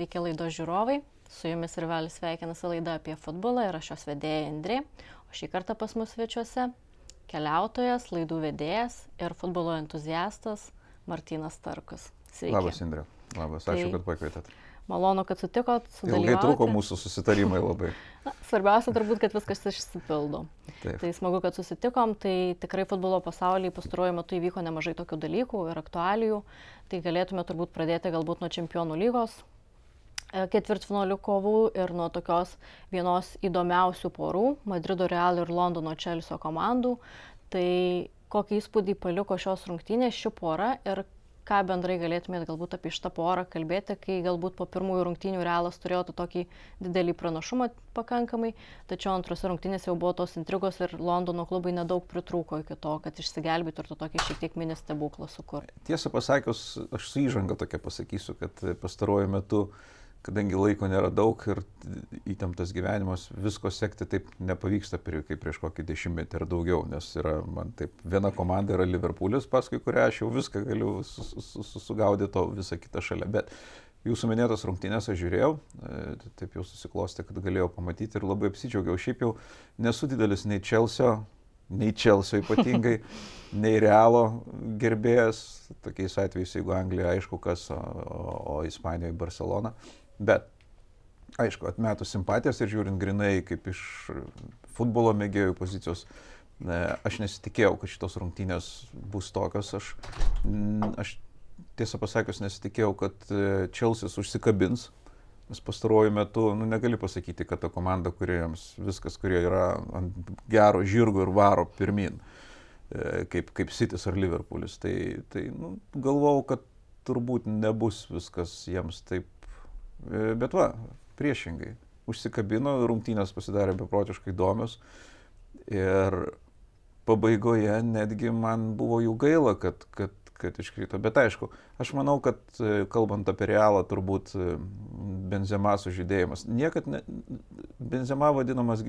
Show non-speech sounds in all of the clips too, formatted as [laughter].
sveiki laido žiūrovai. Su jumis ir vėl sveikinasi laida apie futbolą ir aš jos vedėja Indrė. O šį kartą pas mus svečiuose keliautojas, laidų vedėjas ir futbolo entuziastas Martinas Tarkus. Sveiki. Labas Indrė. Labas, ačiū, tai, kad pakvietėt. Malonu, kad sutikot. Ilgai truko mūsų susitarimai labai. [laughs] Na, svarbiausia turbūt, kad viskas išsipildo. Taip. Tai smagu, kad susitikom. Tai tikrai futbolo pasaulyje pastaruoju metu įvyko nemažai tokių dalykų ir aktualijų. Tai galėtume turbūt pradėti galbūt nuo čempionų lygos ketvirtfinalių kovų ir nuo tokios vienos įdomiausių porų - Madrido Real ir Londono Čelsio komandų. Tai kokį įspūdį paliko šios rungtynės ši pora ir ką bendrai galėtumėt galbūt apie šitą porą kalbėti, kai galbūt po pirmųjų rungtynių realas turėjo tokį didelį pranašumą pakankamai, tačiau antrose rungtynėse jau buvo tos intrigos ir Londono klubai nedaug pritrūko iki to, kad išsigelbėtų ir to tokį šiek tiek mini stebuklą sukurti. Tiesą pasakius, aš su įžanga tokia pasakysiu, kad pastaruoju metu uh, kadangi laiko nėra daug ir įtemptas gyvenimas, visko sekti taip nepavyksta kaip prieš kokį dešimtmetį ar daugiau, nes yra, man taip, viena komanda yra Liverpoolis, paskui kurią aš jau viską galiu sugaudyti, o visą kitą šalia. Bet jūsų minėtas rungtynės aš žiūrėjau, e, taip jau susiklosti, kad galėjau pamatyti ir labai apsidžiaugiau. Šiaip jau nesu didelis nei Čelsio, nei Čelsio ypatingai, [laughs] nei Realo gerbėjas, tokiais atvejais, jeigu Anglija aišku kas, o, o, Ispanijoje Barcelona. Bet, aišku, atmetus simpatijas ir žiūrint grinai kaip iš futbolo mėgėjų pozicijos, aš nesitikėjau, kad šitos rungtynės bus tokios. Aš, aš tiesą pasakius nesitikėjau, kad Čelsis e, užsikabins. Nes pastaruoju metu, nu, negali pasakyti, kad ta komanda, kuriems viskas, kurie yra ant gero žirgo ir varo pirmin, e, kaip, kaip Citys ar Liverpoolis, tai, tai nu, galvau, kad turbūt nebus viskas jiems taip bet va, priešingai. Užsikabino, rungtynės pasidarė beprotiškai įdomios. Ir pabaigoje netgi man buvo jų gaila, kad, kad, kad iškrito. Bet aišku, aš manau, kad e, kalbant apie realą, turbūt e, Benzema sužydėjimas. Niekad ne, Benzema vadinamas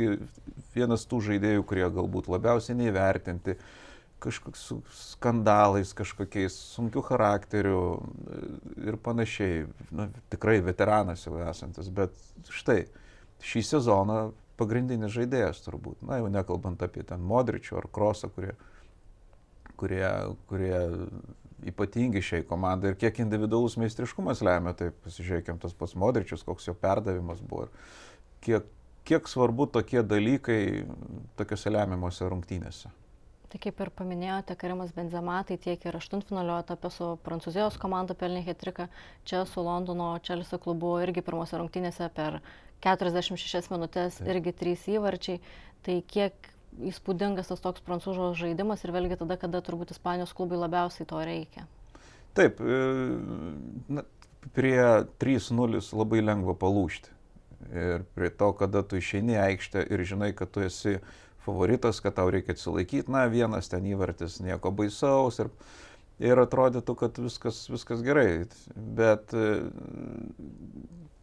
vienas tų žaidėjų, kurie galbūt labiausiai neįvertinti. Uh, kažkoks su skandalais, kažkokiais sunkiu charakteriu ir panašiai. Na, tikrai veteranas jau esantis, bet štai šį sezoną pagrindinis žaidėjas turbūt. Na, jau nekalbant apie ten Modričių ar Krosą, kurie, kurie, kurie ypatingi šiai komandai ir kiek individualus meistriškumas lemia, tai pasižiūrėkime tas pats Modričius, koks jo perdavimas buvo ir kiek, kiek svarbu tokie dalykai tokiuose lemiamuose rungtynėse. Tai kaip ir paminėjote, Karimas Benzema, tai tiek ir aštuntfinalio etape su Prancūzijos komanda pelnė hetriką, čia su Londono Čelsio klubu irgi pirmose rungtynėse per 46 minutės irgi trys įvarčiai. Tai kiek įspūdingas tas toks prancūzų žaidimas ir vėlgi tada, kada turbūt Ispanijos klubai labiausiai to reikia. Taip, e, na, prie 3-0 labai lengva palūšti. Ir prie to, kada tu išeini aikštę ir žinai, kad tu esi favoritas, kad tau reikia atsilaikyti, na, vienas ten įvartis, nieko baisaus ir, ir atrodytų, kad viskas, viskas gerai. Bet,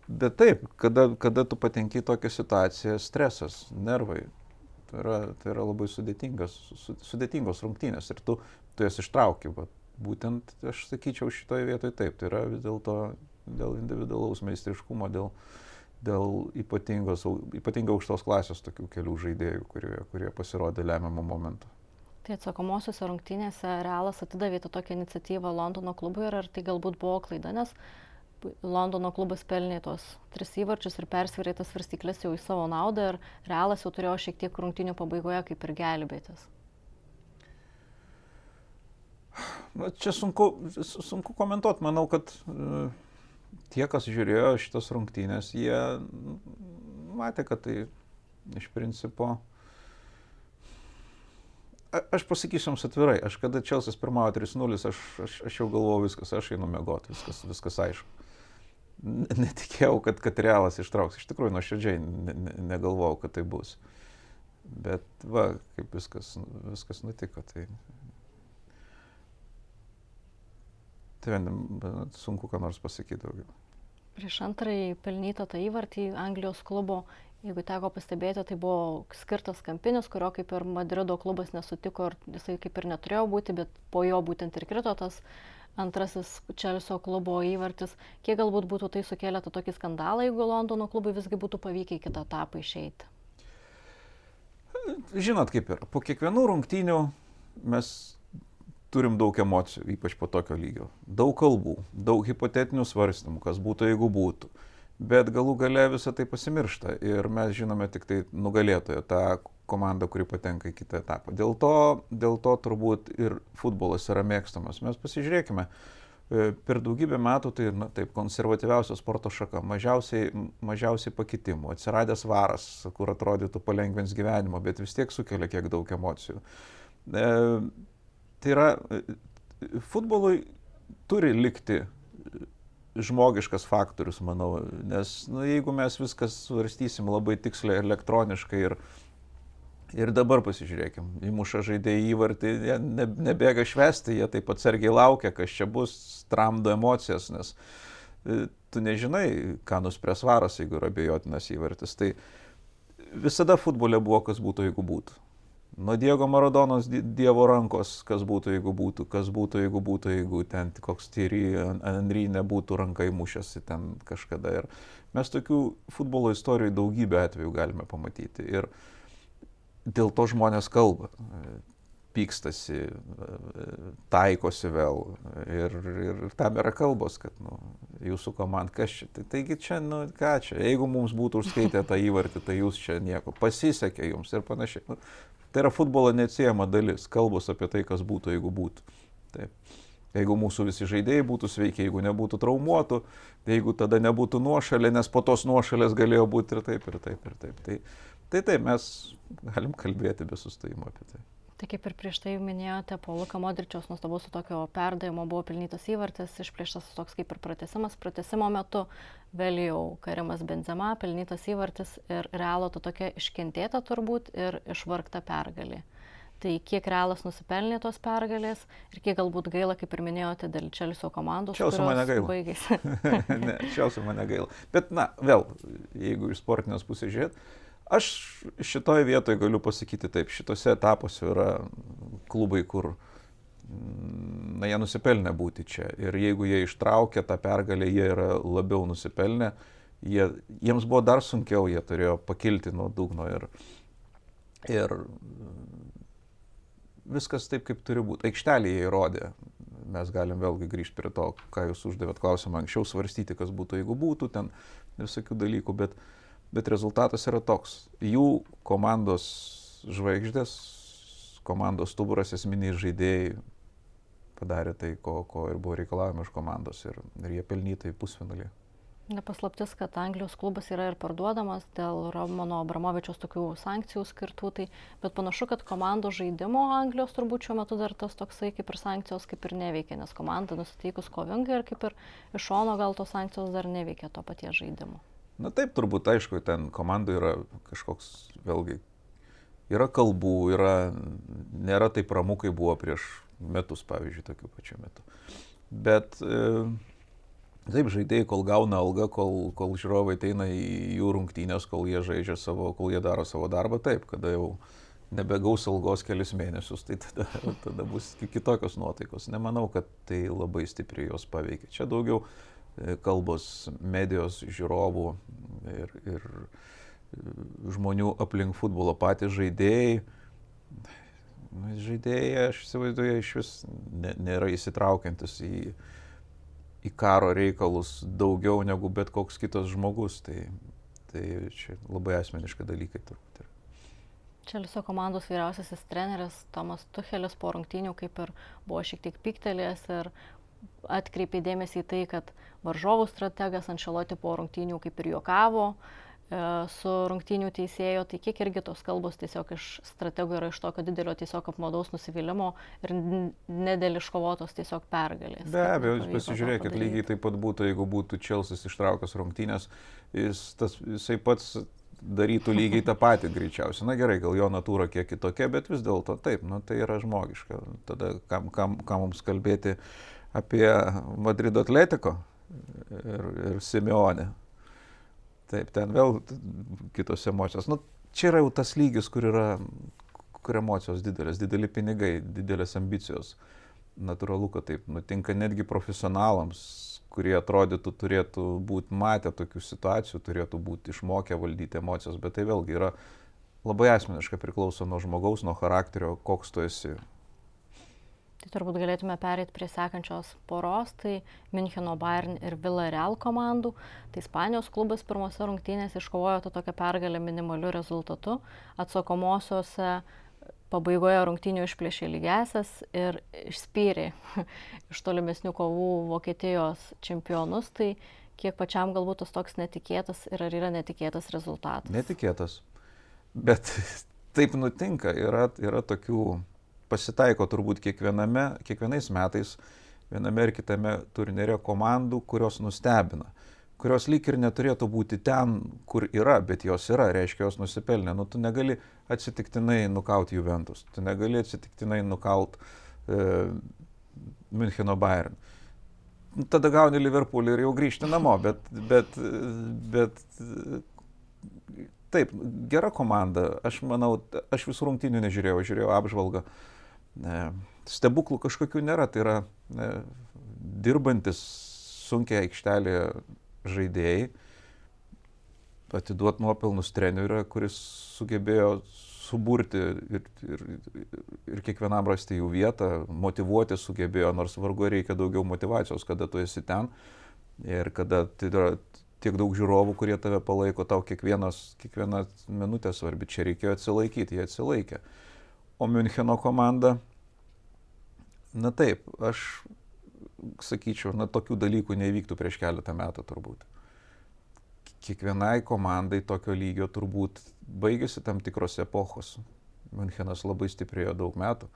bet taip, kada, kada tu patenki tokią situaciją, stresas, nervai, tai yra, tai yra labai sudėtingos, sudėtingos rungtynės ir tu, tu jas ištrauki. Bet būtent aš sakyčiau šitoje vietoje taip, tai yra vis dėlto dėl individualaus meistriškumo, dėl, dėl ypatingai aukštos klasės tokių kelių žaidėjų, kurie, kurie pasirodė lemiamą momentą. Tai atsakomosiuose rungtynėse Realas atidavė tokią iniciatyvą Londono klubui ir ar tai galbūt buvo klaida, nes Londono klubas pelnė tos tris įvarčius ir persvirė tas svarstyklės jau į savo naudą ir Realas jau turėjo šiek tiek rungtynių pabaigoje kaip ir gelbėtis. Na, čia sunku, sunku komentuoti, manau, kad uh, tie, kas žiūrėjo šitas rungtynės, jie matė, kad tai iš principo. A, aš pasakysiu jums atvirai, aš kada Čelsis pirmavo 3-0, aš, aš, aš jau galvojau viskas, aš einu mėgoti, viskas, viskas aišku. Netikėjau, kad, kad realas ištrauks, iš tikrųjų nuoširdžiai ne, ne, negalvojau, kad tai bus. Bet va, kaip viskas, viskas nutiko, tai Tai sunku ką nors pasakyti daugiau. Prieš antrąjį pelnytą tą įvartį Anglijos klubo jeigu teko pastebėti, tai buvo skirtas kampinis, kurio kaip ir Madrido klubas nesutiko ir jisai kaip ir neturėjo būti, bet po jo būtent ir krito tas antrasis Čelsio klubo įvartis. Kiek galbūt būtų tai sukėlę tą tokį skandalą, jeigu Londono klubui visgi būtų pavykę į kitą etapą išeiti? Žinot, kaip ir po kiekvienų rungtynių mes turim daug emocijų, ypač po tokio lygio. Daug kalbų, daug hipotetinių svarstymų, kas būtų, jeigu būtų. Bet galų gale visą tai pasimiršta ir mes žinome tik tai nugalėtoją, tą komandą, kuri patenka į kitą etapą. Dėl to, dėl to turbūt ir futbolas yra mėgstamas. Mes pasižiūrėkime, e, per daugybę metų tai na, taip konservatyviausia sporto šaka, mažiausiai, mažiausiai pakitimų, atsiradęs varas, kur atrodytų palengvins gyvenimo, bet vis tiek sukelia kiek daug emocijų. E, Tai yra, futbolui turi likti žmogiškas faktorius, manau, nes nu, jeigu mes viskas svarstysim labai tiksliai elektroniškai ir, ir dabar pasižiūrėkim, įmuša žaidėjai įvartį, jie ne, nebėga švesti, jie taip atsargiai laukia, kas čia bus, tramdo emocijas, nes e, tu nežinai, ką nuspręs varas, jeigu yra abejotinas įvartis. Tai visada futbole buvo, kas būtų, jeigu būtų. Nuo Diego Maradonos Dievo rankos, kas būtų, jeigu būtų, kas būtų, jeigu būtų, jeigu ten koks Tyri Henry nebūtų rankai mušęsi ten kažkada. Ir mes tokių futbolo istorijų daugybę atvejų galime pamatyti. Ir dėl to žmonės kalba, pykstasi, taikosi vėl. Ir, ir tam yra kalbos, kad nu, jūsų komanda, kas čia. Tai, taigi čia, nu ką čia, jeigu mums būtų užskaitę tą įvartį, tai jūs čia nieko, pasisekė jums ir panašiai. Nu, Tai yra futbolo neatsiejama dalis, kalbos apie tai, kas būtų, jeigu būtų. Taip. Jeigu mūsų visi žaidėjai būtų sveiki, jeigu nebūtų traumuotų, jeigu tada nebūtų nuošalė, nes po tos nuošalės galėjo būti ir taip, ir taip, ir taip. Tai, tai taip, mes galim kalbėti be sustojimo apie tai. Tai kaip ir prieš tai minėjote, po Luka Modričiaus nuostabaus su tokio perdavimo buvo pelnytas įvartis, išplėštas toks kaip ir pratesimas. Pratesimo metu vėl jau Karimas Benzema, pelnytas įvartis ir realo to tokia iškentėta turbūt ir išvargta pergalė. Tai kiek realas nusipelnė tos pergalės ir kiek galbūt gaila, kaip ir minėjote, dėl Čelsio komandos. Čelsio mane gaila. Baigėsi. [laughs] ne, Čelsio mane gaila. Bet, na, vėl, jeigu iš sportinės pusės žiūrėt, Aš šitoje vietoje galiu pasakyti taip, šitose etapuose yra klubai, kur na, jie nusipelnė būti čia. Ir jeigu jie ištraukė tą pergalę, jie yra labiau nusipelnę. Jie, jiems buvo dar sunkiau, jie turėjo pakilti nuo dugno ir, ir viskas taip, kaip turi būti. Aikštelėje įrodė. Mes galim vėlgi grįžti prie to, ką jūs uždavėt klausimą anksčiau, svarstyti, kas būtų, jeigu būtų ten visokių dalykų, bet uh, bet rezultatas yra toks. Jų komandos žvaigždės, komandos stuburas, esminiai žaidėjai padarė tai, ko, ko ir buvo reikalavimo iš komandos ir, ir jie pelnytai pusfinalį. Nepaslaptis, kad Anglijos klubas yra ir parduodamas dėl Romano Abramovičiaus tokių sankcijų skirtų, tai, bet panašu, kad komandos žaidimo Anglijos turbūt šiuo metu dar tas toksai kaip ir sankcijos kaip ir neveikia, nes komanda nusiteikus kovingai ir kaip ir iš šono gal tos sankcijos dar neveikia to paties žaidimo. Na taip, turbūt, aišku, ten komandai yra kažkoks, vėlgi, yra kalbų, yra, nėra taip ramu, kaip buvo prieš metus, pavyzdžiui, tokiu pačiu metu. Bet e, taip, žaidėjai, kol gauna algą, kol, kol žiūrovai ateina į jų rungtynės, kol jie žaidžia savo, kol jie daro savo darbą, taip, kada jau nebegaus algos kelius mėnesius, tai tada, tada bus kitokios nuotaikos. Nemanau, kad tai labai stipriai jos paveikia. Čia daugiau kalbos medijos žiūrovų ir, ir e, žmonių aplink futbolo patys žaidėjai. Žaidėjai, aš įsivaizduoju, iš vis nėra įsitraukiantis į, į karo reikalus daugiau negu bet koks kitas žmogus. Tai, tai čia labai asmeniški dalykai turbūt yra. Čelso komandos vyriausiasis treneris Tomas Tuchelis po rungtynių kaip ir buvo šiek tiek piktelės ir atkreipė dėmesį į tai, kad varžovų strategas Anšeloti po rungtynių kaip ir juokavo e, su rungtynių teisėjo, tai kiek irgi tos kalbos tiesiog iš strategų yra iš tokio didelio tiesiog apmaudaus nusivylimų ir nedėl iškovotos tiesiog pergalės. Be abejo, jūs pasižiūrėkit, lygiai taip pat būtų, jeigu būtų Čelsis ištraukęs rungtynės, jis, tas, jisai pats darytų lygiai tą patį greičiausiai. Na gerai, gal jo natūra kiek kitokia, bet vis dėlto taip, nu, tai yra žmogiška. Tada kam, kam, kam mums kalbėti apie Madrido atletiko ir, ir Simeonę. Taip, ten vėl kitos emocijos. Nu, čia yra jau tas lygis, kur yra, kur emocijos didelės, dideli pinigai, didelės ambicijos. Natūralu, kad taip nutinka netgi profesionalams, kurie atrodytų turėtų būti matę tokių situacijų, turėtų būti išmokę valdyti emocijas, bet tai vėlgi yra labai asmeniškai priklauso nuo žmogaus, nuo charakterio, koks tu esi. Tai turbūt galėtume perėti prie sekančios poros, tai Müncheno Bayern ir Villarreal komandų. Tai Ispanijos klubas pirmose rungtynėse iškovojo tą tokią pergalę minimaliu rezultatu. Atsakomosiose pabaigoje rungtynių išplėšė lygesias ir išspyrė [laughs] iš tolimesnių kovų Vokietijos čempionus. Tai kiek pačiam galbūt tas toks netikėtas ir ar yra netikėtas rezultatas? Netikėtas. Bet [laughs] taip nutinka, yra, yra tokių pasitaiko turbūt kiekviename, kiekvienais metais viename ir kitame turnire komandų, kurios nustebina kurios lyg ir neturėtų būti ten, kur yra, bet jos yra, reiškia, jos nusipelnė. Nu, tu negali atsitiktinai nukauti Juventus, tu negali atsitiktinai nukauti e, Müncheno Bayern. Nu, tada gauni Liverpoolį ir jau grįžti namo, bet, bet, bet taip, gera komanda, aš manau, aš visų rungtynių nežiūrėjau, žiūrėjau apžvalgą. E, stebuklų kažkokių nėra, tai yra ne, dirbantis sunkiai aikštelėje žaidėjai, atiduot nuopelnus treneriui, kuris sugebėjo suburti ir, ir, ir kiekvienam rasti jų vietą, motivuoti sugebėjo, nors vargu reikia daugiau motivacijos, kada tu esi ten ir kada tai yra tiek daug žiūrovų, kurie tave palaiko, tau kiekvienas, kiekviena minutė svarbi, čia reikėjo atsilaikyti, jie atsilaikė. O Müncheno komanda, na taip, aš sakyčiau, na tokių dalykų nevyktų prieš keletą metų turbūt. Kiekvienai komandai tokio lygio turbūt baigėsi tam tikros epochos. Münchenas labai stiprėjo daug metų.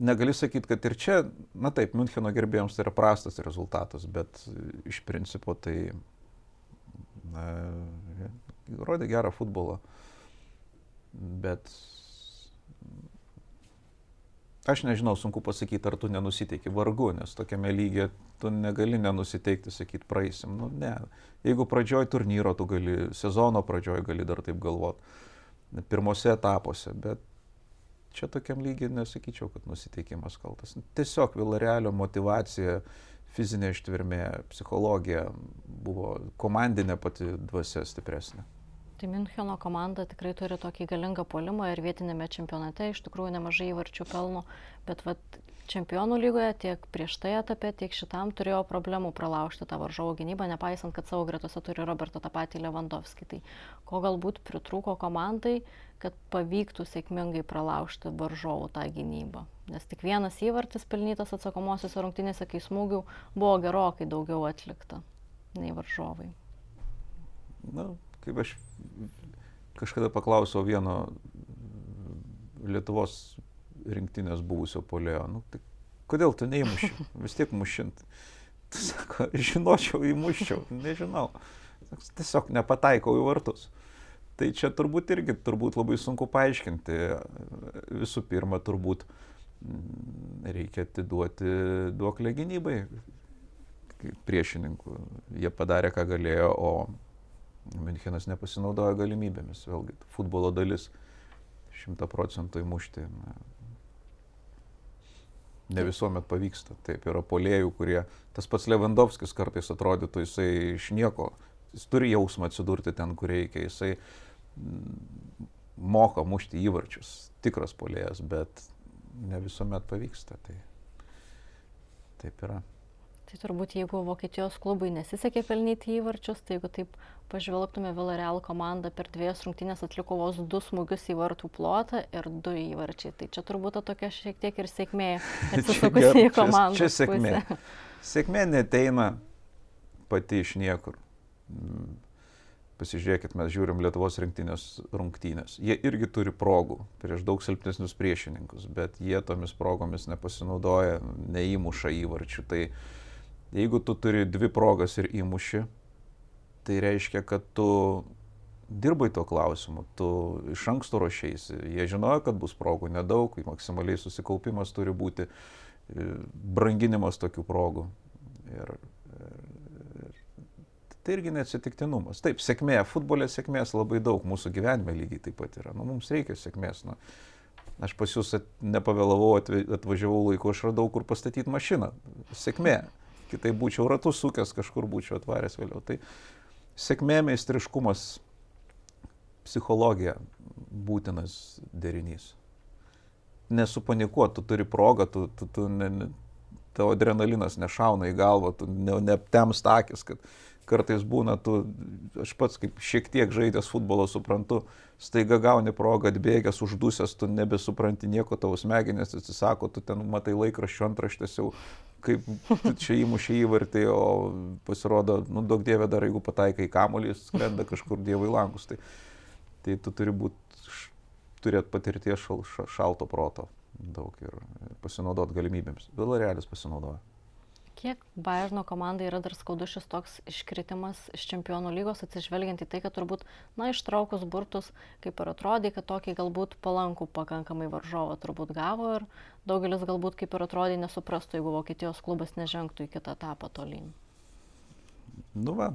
Negali sakyti, kad ir čia, na taip, Müncheno gerbėjams tai yra prastas rezultatas, bet iš principo tai na, rodė gerą futbolą. Bet Aš nežinau, sunku pasakyti, ar tu nenusiteiki vargu, nes tokiame lygiai tu negali nenusiteikti, sakyti, praeisim. Nu, ne. Jeigu pradžioj turnyro, tu gali, sezono pradžioj gali dar taip galvoti, pirmose etapuose, bet čia tokiam lygiai nesakyčiau, kad nusiteikimas kaltas. Tiesiog Vilarealio motivacija, fizinė ištvirmė, psichologija buvo komandinė pati dvasia stipresnė. Tai Müncheno komanda tikrai turi tokį galingą polimą ir vietinėme čempionate iš tikrųjų nemažai įvarčių pelno, bet vat, čempionų lygoje tiek prieš tai etape, tiek šitam turėjo problemų pralaužti tą varžovų gynybą, nepaisant, kad savo gretose turi Roberto tą patį Lewandowski. Tai ko galbūt pritrūko komandai, kad pavyktų sėkmingai pralaužti varžovų tą gynybą. Nes tik vienas įvartis pelnytas atsakomosios rungtynėse, kai smūgių buvo gerokai daugiau atlikta nei varžovai. Na, kaip aš kažkada paklausiau vieno Lietuvos rinktinės buvusio polėjo, nu, tai kodėl tu neįmuši, vis tiek mušint. Tu sako, žinočiau, įmuščiau, nežinau. Tiesiog nepataikau į vartus. Tai čia turbūt irgi turbūt labai sunku paaiškinti. Visų pirma, turbūt mm, reikia atiduoti duoklę gynybai priešininkų. Jie padarė, ką galėjo, o Münchenas nepasinaudoja galimybėmis, vėlgi futbolo dalis šimta procentų įmušti. Ne visuomet pavyksta. Taip, yra polėjų, kurie, tas pats Lewandowskis kartais atrodytų, jisai iš nieko, jis turi jausmą atsidurti ten, kur reikia, jisai mm, moka mušti įvarčius, tikras polėjas, bet ne visuomet pavyksta. Tai taip yra. Tai turbūt jeigu Vokietijos klubui nesisekė pelnyti įvarčius, tai jeigu taip pažvelgtume Villarreal komanda per dviejas rungtynės atliko vos du smūgius į vartų plotą ir du įvarčiai. Tai čia turbūt tokia šiek tiek ir sėkmė [laughs] atsisukusi į komandą. Čia, čia sėkmė. Sėkmė neteina pati iš niekur. Pasižiūrėkit, mes žiūrim Lietuvos rinktinės rungtynės. Jie irgi turi progų prieš daug silpnesnius priešininkus, bet jie tomis progomis nepasinaudoja, neįmuša įvarčių. Tai Jeigu tu turi dvi progas ir įmuši, tai reiškia, kad tu dirbai tuo klausimu, tu iš anksto ruošiaisi. Jie žinojo, kad bus progų nedaug, maksimaliai susikaupimas turi būti, e, branginimas tokių progų. Ir, ir Tai irgi neatsitiktinumas. Taip, sėkmė, futbolė sėkmės labai daug, mūsų gyvenime lygiai taip pat yra. Nu, mums reikia sėkmės. Nu, aš pas jūs nepavėlavau, atvažiavau laiku, aš radau, kur pastatyti mašiną. Sėkmė. Kitai būčiau ratus sukęs, kažkur būčiau atvaręs vėliau. Tai sėkmė, meistriškumas, psichologija būtinas derinys. Nesupanikuot, tu turi progą, tu, tu, tu ne, ne, tavo adrenalinas nešauna į galvą, tu ne, neaptems akis, kad kartais būna, tu, aš pats kaip šiek tiek žaidęs futbolo suprantu, staiga gauni progą atbėgęs, uždusęs, tu nebesupranti nieko, tavo smegenės atsisako, tu ten matai laikraščių antraštės jau, kaip čia įmušė įvartį, o pasirodo, nu daug dievė dar, jeigu pataikai į kamolį, skrenda kažkur dievai langus. Tai, tai tu turi būti, turėti patirties šal, šalto proto daug ir pasinaudoti galimybėms. Vilarealis pasinaudoja. Kiek Bayerno komandai yra dar skaudus šis toks iškritimas iš čempionų lygos, atsižvelgiant į tai, kad turbūt, na, ištraukus burtus, kaip ir atrodė, kad tokį galbūt palankų pakankamai varžovą turbūt gavo ir daugelis galbūt kaip ir atrodė nesuprastų, jeigu Vokietijos klubas nežengtų į kitą etapą tolyn. Nu va,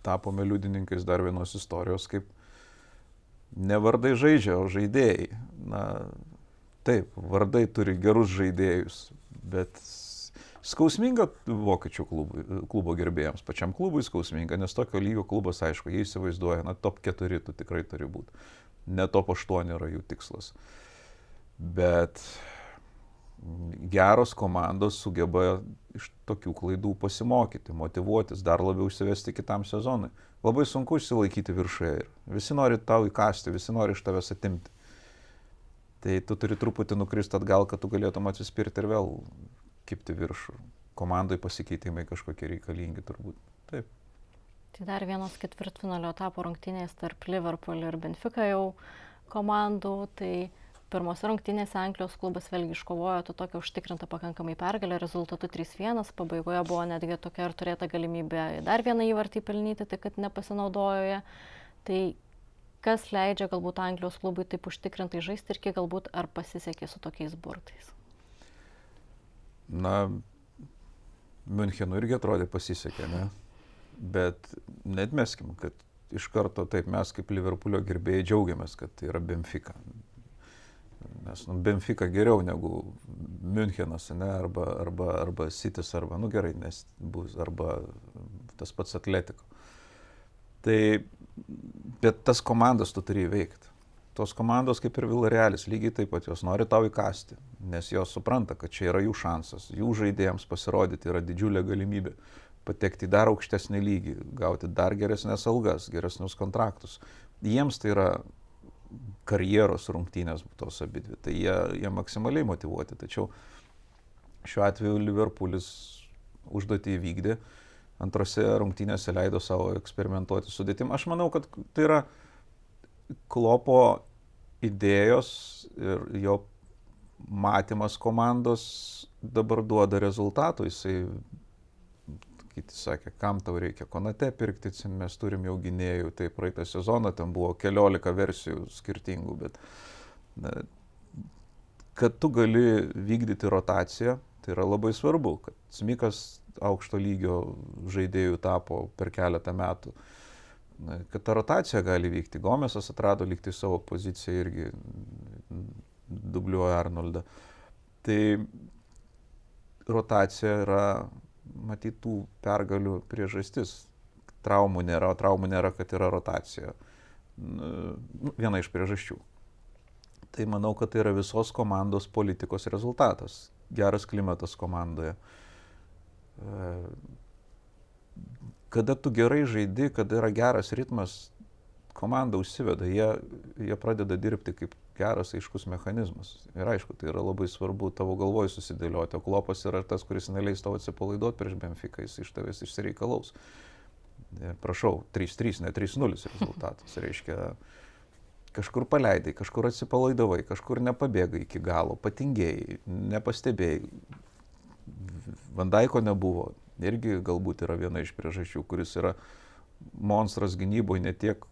tapome liudininkais dar vienos istorijos, kaip ne vardai žaidžia, o žaidėjai. Na, taip, vardai turi gerus žaidėjus, bet skausminga vokiečių klubui, klubo gerbėjams, pačiam klubui skausminga, nes tokio lygio klubas, aišku, jie įsivaizduoja, na, top 4 tu tikrai turi būti. Ne top 8 yra jų tikslas. Bet geros komandos sugeba iš tokių klaidų pasimokyti, motivuotis, dar labiau išsivesti kitam sezonui. Labai sunku išsilaikyti viršuje ir visi nori tau įkasti, visi nori iš tavęs atimti. Tai tu turi truputį nukristi atgal, kad tu galėtum atsispirti ir vėl kipti viršų. Komandai pasikeitimai kažkokie reikalingi turbūt. Taip. Tai dar vienos ketvirtfinalio etapo rungtynės tarp Liverpool ir Benfica jau komandų. Tai pirmose rungtynėse Anglijos klubas vėlgi iškovojo tą tokią užtikrintą pakankamai pergalę, rezultatu 3-1, pabaigoje buvo netgi tokia ir turėta galimybė dar vieną įvartį pelnyti, tai kad nepasinaudojo. Tai kas leidžia galbūt Anglijos klubui taip užtikrintai žaisti ir kiek galbūt ar pasisekė su tokiais burtais? Na, Münchenų irgi atrodė pasisekė, ne? Bet net meskim, kad iš karto taip mes kaip Liverpoolio gerbėjai džiaugiamės, kad tai yra Benfica. Nes nu, Benfica geriau negu Münchenas, ne, arba, arba, arba Sitis, arba, nu gerai, nes bus, arba tas pats Atletiko. Tai, bet tas komandas tu turi įveikti. Tos komandos kaip ir Vilarealis, lygiai taip pat jos nori tau įkasti, nes jos supranta, kad čia yra jų šansas, jų žaidėjams pasirodyti yra didžiulė galimybė patekti į dar aukštesnį lygį, gauti dar geresnės algas, geresnius kontraktus. Jiems tai yra karjeros rungtynės tos abidvi. Tai jie, jie maksimaliai motivuoti. Tačiau šiuo atveju Liverpoolis užduotį įvykdė, antrose rungtynėse leido savo eksperimentuoti sudėtim. Aš manau, kad tai yra klopo idėjos ir jo matymas komandos dabar duoda rezultatų. Jisai kiti sakė, kam tau reikia konate pirkti, mes turim jau gynėjų, tai praeitą sezoną ten buvo keliolika versijų skirtingų, bet na, kad tu gali vykdyti rotaciją, tai yra labai svarbu, kad Smikas aukšto lygio žaidėjų tapo per keletą metų, kad ta rotacija gali vykti. Gomesas atrado likti savo poziciją irgi dubliuoja Arnoldą. Tai rotacija yra matytų pergalių priežastis. Traumų nėra, o traumų nėra, kad yra rotacija. Nu, viena iš priežasčių. Tai manau, kad tai yra visos komandos politikos rezultatas. Geras klimatas komandoje. E, kada tu gerai žaidi, kada yra geras ritmas, komanda užsiveda, jie, jie pradeda dirbti kaip geras, aiškus mechanizmas. Ir aišku, tai yra labai svarbu tavo galvoj susidėlioti, o klopas yra tas, kuris neleis tau atsipalaiduoti prieš Benfica, jis iš tavęs išsireikalaus. Ir prašau, 3-3, ne 3-0 rezultatas. Reiškia, kažkur paleidai, kažkur atsipalaidavai, kažkur nepabėgai iki galo, patingėjai, nepastebėjai. Vandaiko nebuvo. Irgi galbūt yra viena iš priežasčių, kuris yra monstras gynyboje ne tiek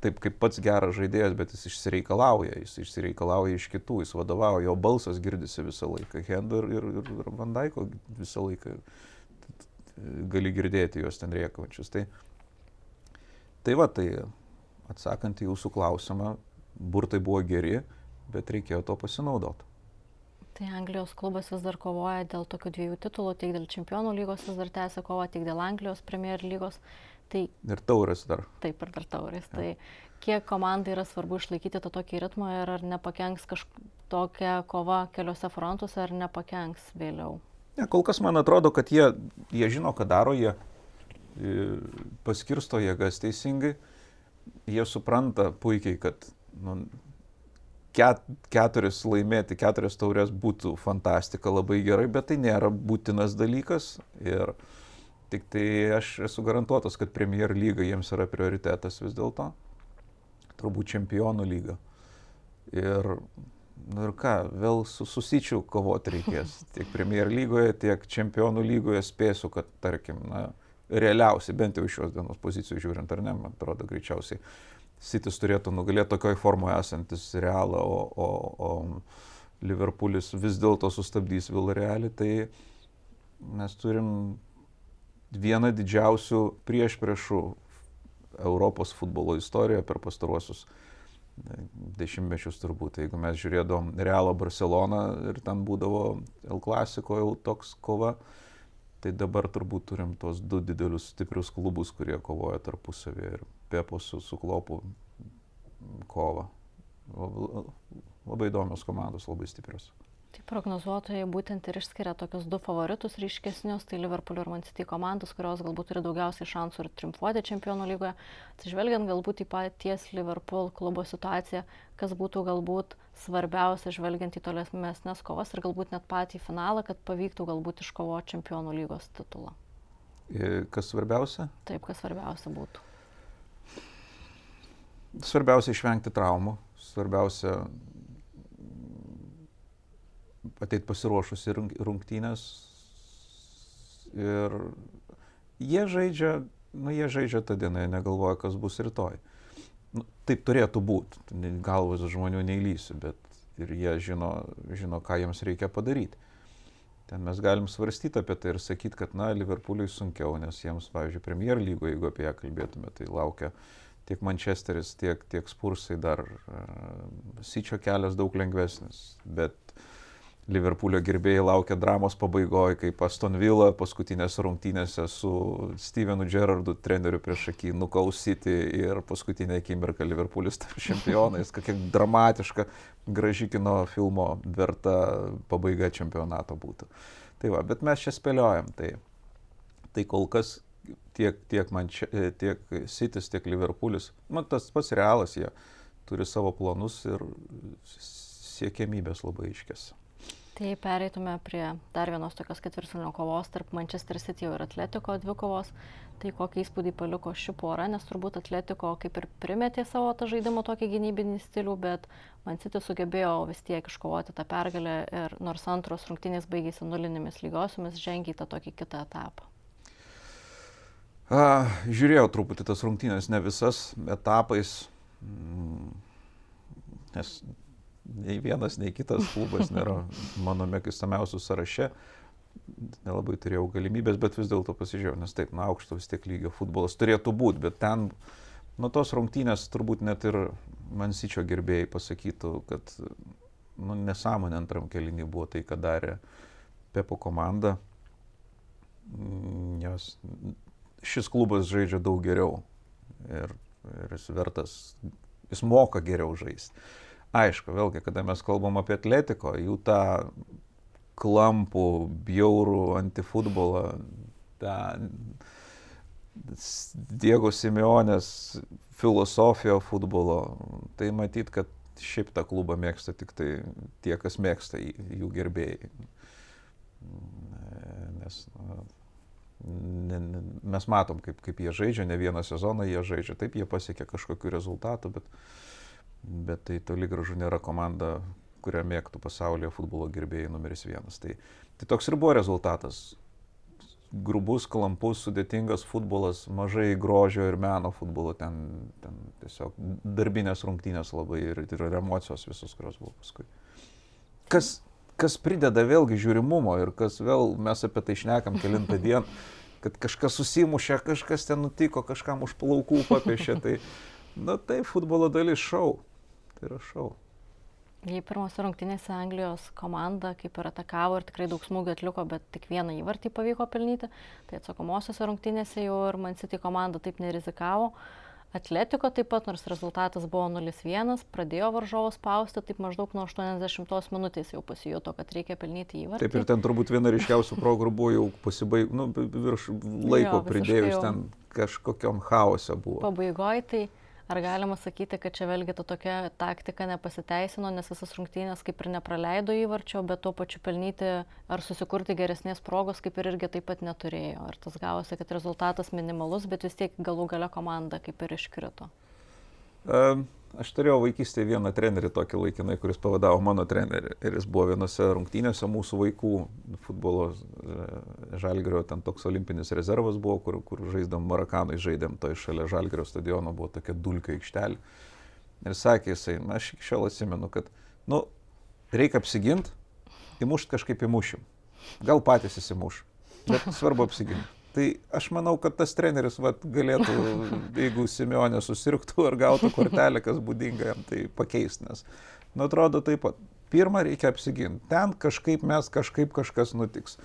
taip kaip pats geras žaidėjas, bet jis išsireikalauja, jis išsireikalauja iš kitų, jis vadovauja, jo balsas girdisi visą laiką, Hendo ir, ir, ir Vandaiko visą laiką. gali girdėti juos ten rėkaujančius. Tai, tai va, tai atsakant į jūsų klausimą, burtai buvo geri, bet reikėjo to pasinaudoti. Tai Anglijos klubas vis dar kovoja dėl tokių dviejų titulų, tiek dėl Čempionų lygos vis dar tęsia kovą, tiek dėl Anglijos Premier lygos. Tai, ir taurės dar. Taip, ir dar taurės. Ja. Tai kiek komandai yra svarbu išlaikyti tą tokį ritmą ir ar nepakenks kažkokia kova keliose frontuose, ar nepakenks vėliau. Ne, kol kas man atrodo, kad jie, jie žino, ką daro, jie paskirsto jėgas teisingai, jie supranta puikiai, kad nu, ket, keturis laimėti, keturias taurės būtų fantastika, labai gerai, bet tai nėra būtinas dalykas. Ir tik tai aš esu garantuotas, kad Premier lyga jiems yra prioritetas vis dėlto. Turbūt čempionų lyga. Ir, nu ir ką, vėl su susičiu kovoti reikės. [laughs] Tiek Premier lygoje, tiek čempionų lygoje spėsiu, kad tarkim, na, realiausiai, bent jau iš šios dienos pozicijų žiūrint, ar ne, man atrodo greičiausiai Sitis turėtų nugalėti tokioj formoje esantis Realą, o, o, o Liverpoolis vis dėlto sustabdys Villarrealį, tai mes turim vieną didžiausių prieš priešų Europos futbolo istorijoje per pastaruosius dešimtmečius turbūt. Jeigu mes žiūrėdom Realo Barceloną ir ten būdavo El Clasico jau toks kova, tai dabar turbūt turim tos du didelius stiprius klubus, kurie kovoja tarpusavėje ir Pepo su, su Klopu kovą. Labai įdomios komandos, labai stiprios. Tai prognozuotojai būtent ir išskiria tokius du favoritus ryškesnius, tai Liverpoolio ir Man City komandos, kurios galbūt turi daugiausiai šansų ir triumfuoti čempionų lygoje. Atsižvelgiant galbūt į paties Liverpool klubo situaciją, kas būtų galbūt svarbiausia, žvelgiant į tolesnės kovas ir galbūt net patį finalą, kad pavyktų galbūt iškovoti čempionų lygos titulą. Kas svarbiausia? Taip, kas svarbiausia būtų. Svarbiausia išvengti traumų, svarbiausia ateiti pasiruošus į rungtynės. Ir jie žaidžia, nu jie žaidžia tą dieną, jie negalvoja, kas bus rytoj. Nu, taip turėtų būti, galvas žmonių neįlysiu, bet ir jie žino, žino, ką jiems reikia padaryti. Ten mes galim svarstyti apie tai ir sakyti, kad, na, Liverpooliui sunkiau, nes jiems, pavyzdžiui, Premier lygoje, jeigu apie ją kalbėtume, tai laukia uh, tiek Manchesteris, tiek, tiek Spursai dar uh, Syčio kelias daug lengvesnis, bet Liverpoolio gerbėjai laukia dramos pabaigoje, kaip Aston Villa paskutinėse rungtynėse su Stevenu Gerrardu, treneriu prieš akį, nukausyti ir paskutinė akimirka Liverpoolis taps [laughs] čempionais. Kokia dramatiška, graži kino filmo verta pabaiga čempionato būtų. Tai va, bet mes čia spėliojam. Tai, tai kol kas tiek, tiek, Manche, tiek Citys, tiek Liverpoolis. Man tas pats realas, jie turi savo planus ir siekiamybės labai iškės. Tai pereitume prie dar vienos tokios ketvirtfinalio kovos tarp Manchester City ir Atletiko dvikovos. Tai kokį įspūdį paliko ši pora, nes turbūt Atletiko kaip ir primetė savo tą žaidimo tokį gynybinį stilių, bet Man City sugebėjo vis tiek iškovoti tą pergalę ir nors antros rungtynės baigėsi nulinėmis lygiosiomis, žengė į tą tokį kitą etapą. A, žiūrėjau truputį tas rungtynės, ne visas etapais, mm, nes nei vienas, nei kitas klubas nėra mano mėgstamiausių sąraše. Nelabai turėjau galimybės, bet vis dėlto pasižiūrėjau, nes taip, na, aukšto vis tiek lygio futbolas turėtų būti, bet ten, nuo tos rungtynės turbūt net ir Mansyčio gerbėjai pasakytų, kad, nu, nesąmonė antram kelinį buvo tai, ką darė Pepo komanda. Mm, jos šis klubas žaidžia daug geriau ir, ir jis vertas, jis moka geriau žaisti. Aišku, vėlgi, kada mes kalbam apie atletiko, jų tą klampų, bjaurų antifutbolą, tą Diego Simeonės filosofiją futbolo, tai matyt, kad šiaip tą klubą mėgsta tik tai tie, kas mėgsta jų gerbėjai. Nes ne, mes matom, kaip, kaip jie žaidžia, ne vieną sezoną jie žaidžia, taip jie pasiekia kažkokiu rezultatu, bet, bet tai toli gražu nėra komanda, kurią mėgtų pasaulyje futbolo gerbėjai numeris vienas. Tai, tai toks ir buvo rezultatas. Grubus, klampus, sudėtingas futbolas, mažai grožio ir meno futbolo, ten, ten tiesiog darbinės rungtynės labai ir, ir emocijos visos, kurios buvo paskui. Kas, kas prideda vėlgi žiūrimumo ir kas vėl mes apie tai šnekam kilintą [laughs] dieną, kad kažkas susimušė, kažkas ten nutiko, kažkam už plaukų papiešė. Tai, na tai futbolo dalis šau. Tai yra šau. Jei pirmose rungtynėse Anglijos komanda kaip ir atakavo ir tikrai daug smūgių atliko, bet tik vieną įvartį pavyko pelnyti, tai atsakomosiose rungtynėse jau ir Man City komanda taip nerizikavo. Atletiko taip pat, nors rezultatas buvo 0-1, pradėjo varžovus spausti, taip maždaug nuo 80 minutės jau pasijuto, kad reikia pelnyti įvartį. Taip ir ten turbūt viena ryškiausių progų buvo jau pasibaig, nu, virš laiko jo, pridėjus ten kažkokiam chaose buvo. Pabaigoje tai Ar galima sakyti, kad čia vėlgi ta tokia taktika nepasiteisino, nes visas rungtynės kaip ir nepraleido įvarčio, bet tuo pačiu pelnyti ar susikurti geresnės progos kaip ir irgi taip pat neturėjo. Ir tas gavosi, kad rezultatas minimalus, bet vis tiek galų gale komanda kaip ir iškrito. Um Aš turėjau vaikystėje vieną trenerį tokį laikinai, kuris pavadavo mano trenerį. Ir jis buvo vienose rungtynėse mūsų vaikų futbolo e, žalgerio, ten toks olimpinis rezervas buvo, kur, kur žaidėm Marakanai, žaidėm to iš šalia žalgerio stadiono, buvo tokia dulka aikštelė. Ir sakė jisai, na, aš iki šiol atsimenu, kad, nu, reikia apsiginti, įmušt kažkaip įmušim. Gal patys įsimuš, bet svarbu apsiginti. Tai aš manau, kad tas treneris vat, galėtų, [laughs] jeigu Simeonė susirgtų ar gautų kortelę, kas būdinga jam, tai pakeisti, nes, nu, atrodo taip pat. Pirmą reikia apsiginti. Ten kažkaip mes, kažkaip kažkas nutiks.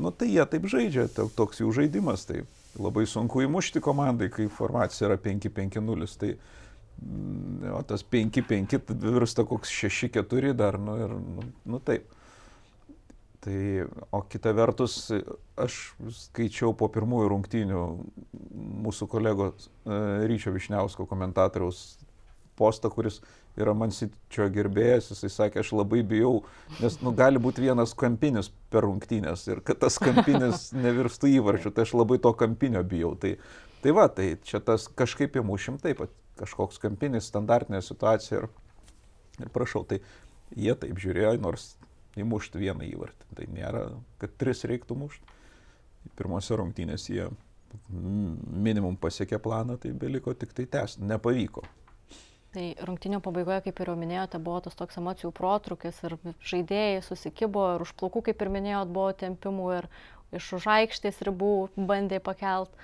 Nu, tai jie taip žaidžia, toks jų žaidimas. Tai labai sunku įmušti komandai, kai formacija yra 5-5-0. Tai, mm, o tas 5-5 virsta koks 6-4 dar, nu, ir, nu, nu taip. Tai, o kita vertus, aš skaičiau po pirmųjų rungtynių mūsų kolegos e, Ryčio Višniausko komentatoriaus postą, kuris yra Mansičio gerbėjas, jisai sakė, aš labai bijau, nes nu, gali būti vienas kampinis per rungtynės ir kad tas kampinis [laughs] nevirstų įvarčių, tai aš labai to kampinio bijau. Tai, tai va, tai čia tas kažkaip įmušim taip kažkoks kampinis, standartinė situacija ir, ir prašau, tai jie taip žiūrėjo, nors įmušti vieną įvartį. Tai nėra, kad tris reiktų mušti. Pirmose rungtynėse jie minimum pasiekė planą, tai beliko tik tai tęsti. Nepavyko. Tai rungtinio pabaigoje, kaip ir jau minėjote, buvo tas toks emocijų protrukis ir žaidėjai susikibo ir už plaukų, kaip ir minėjot, buvo tempimų ir iš už aikštės ribų bandė pakelt.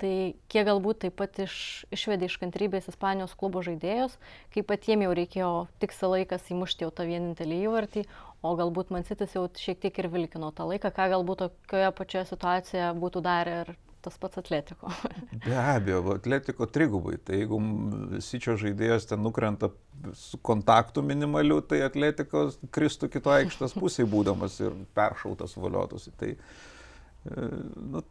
Tai kiek galbūt taip pat iš, išvedė iš kantrybės Ispanijos klubo žaidėjus, kaip patiems jau reikėjo tiksą laikas įmušti jau tą vienintelį įvartį, o galbūt Mansitis jau šiek tiek ir vilkino tą laiką, ką galbūt tokioje pačioje situacijoje būtų darę ir tas pats atletiko. [laughs] Be abejo, atletiko trigubai. Tai jeigu Sičio žaidėjas ten nukrenta su kontaktu minimaliu, tai atletikos kristų kito aikštės pusėje būdamas ir peršautas valiotųsi. Tai, e, nu,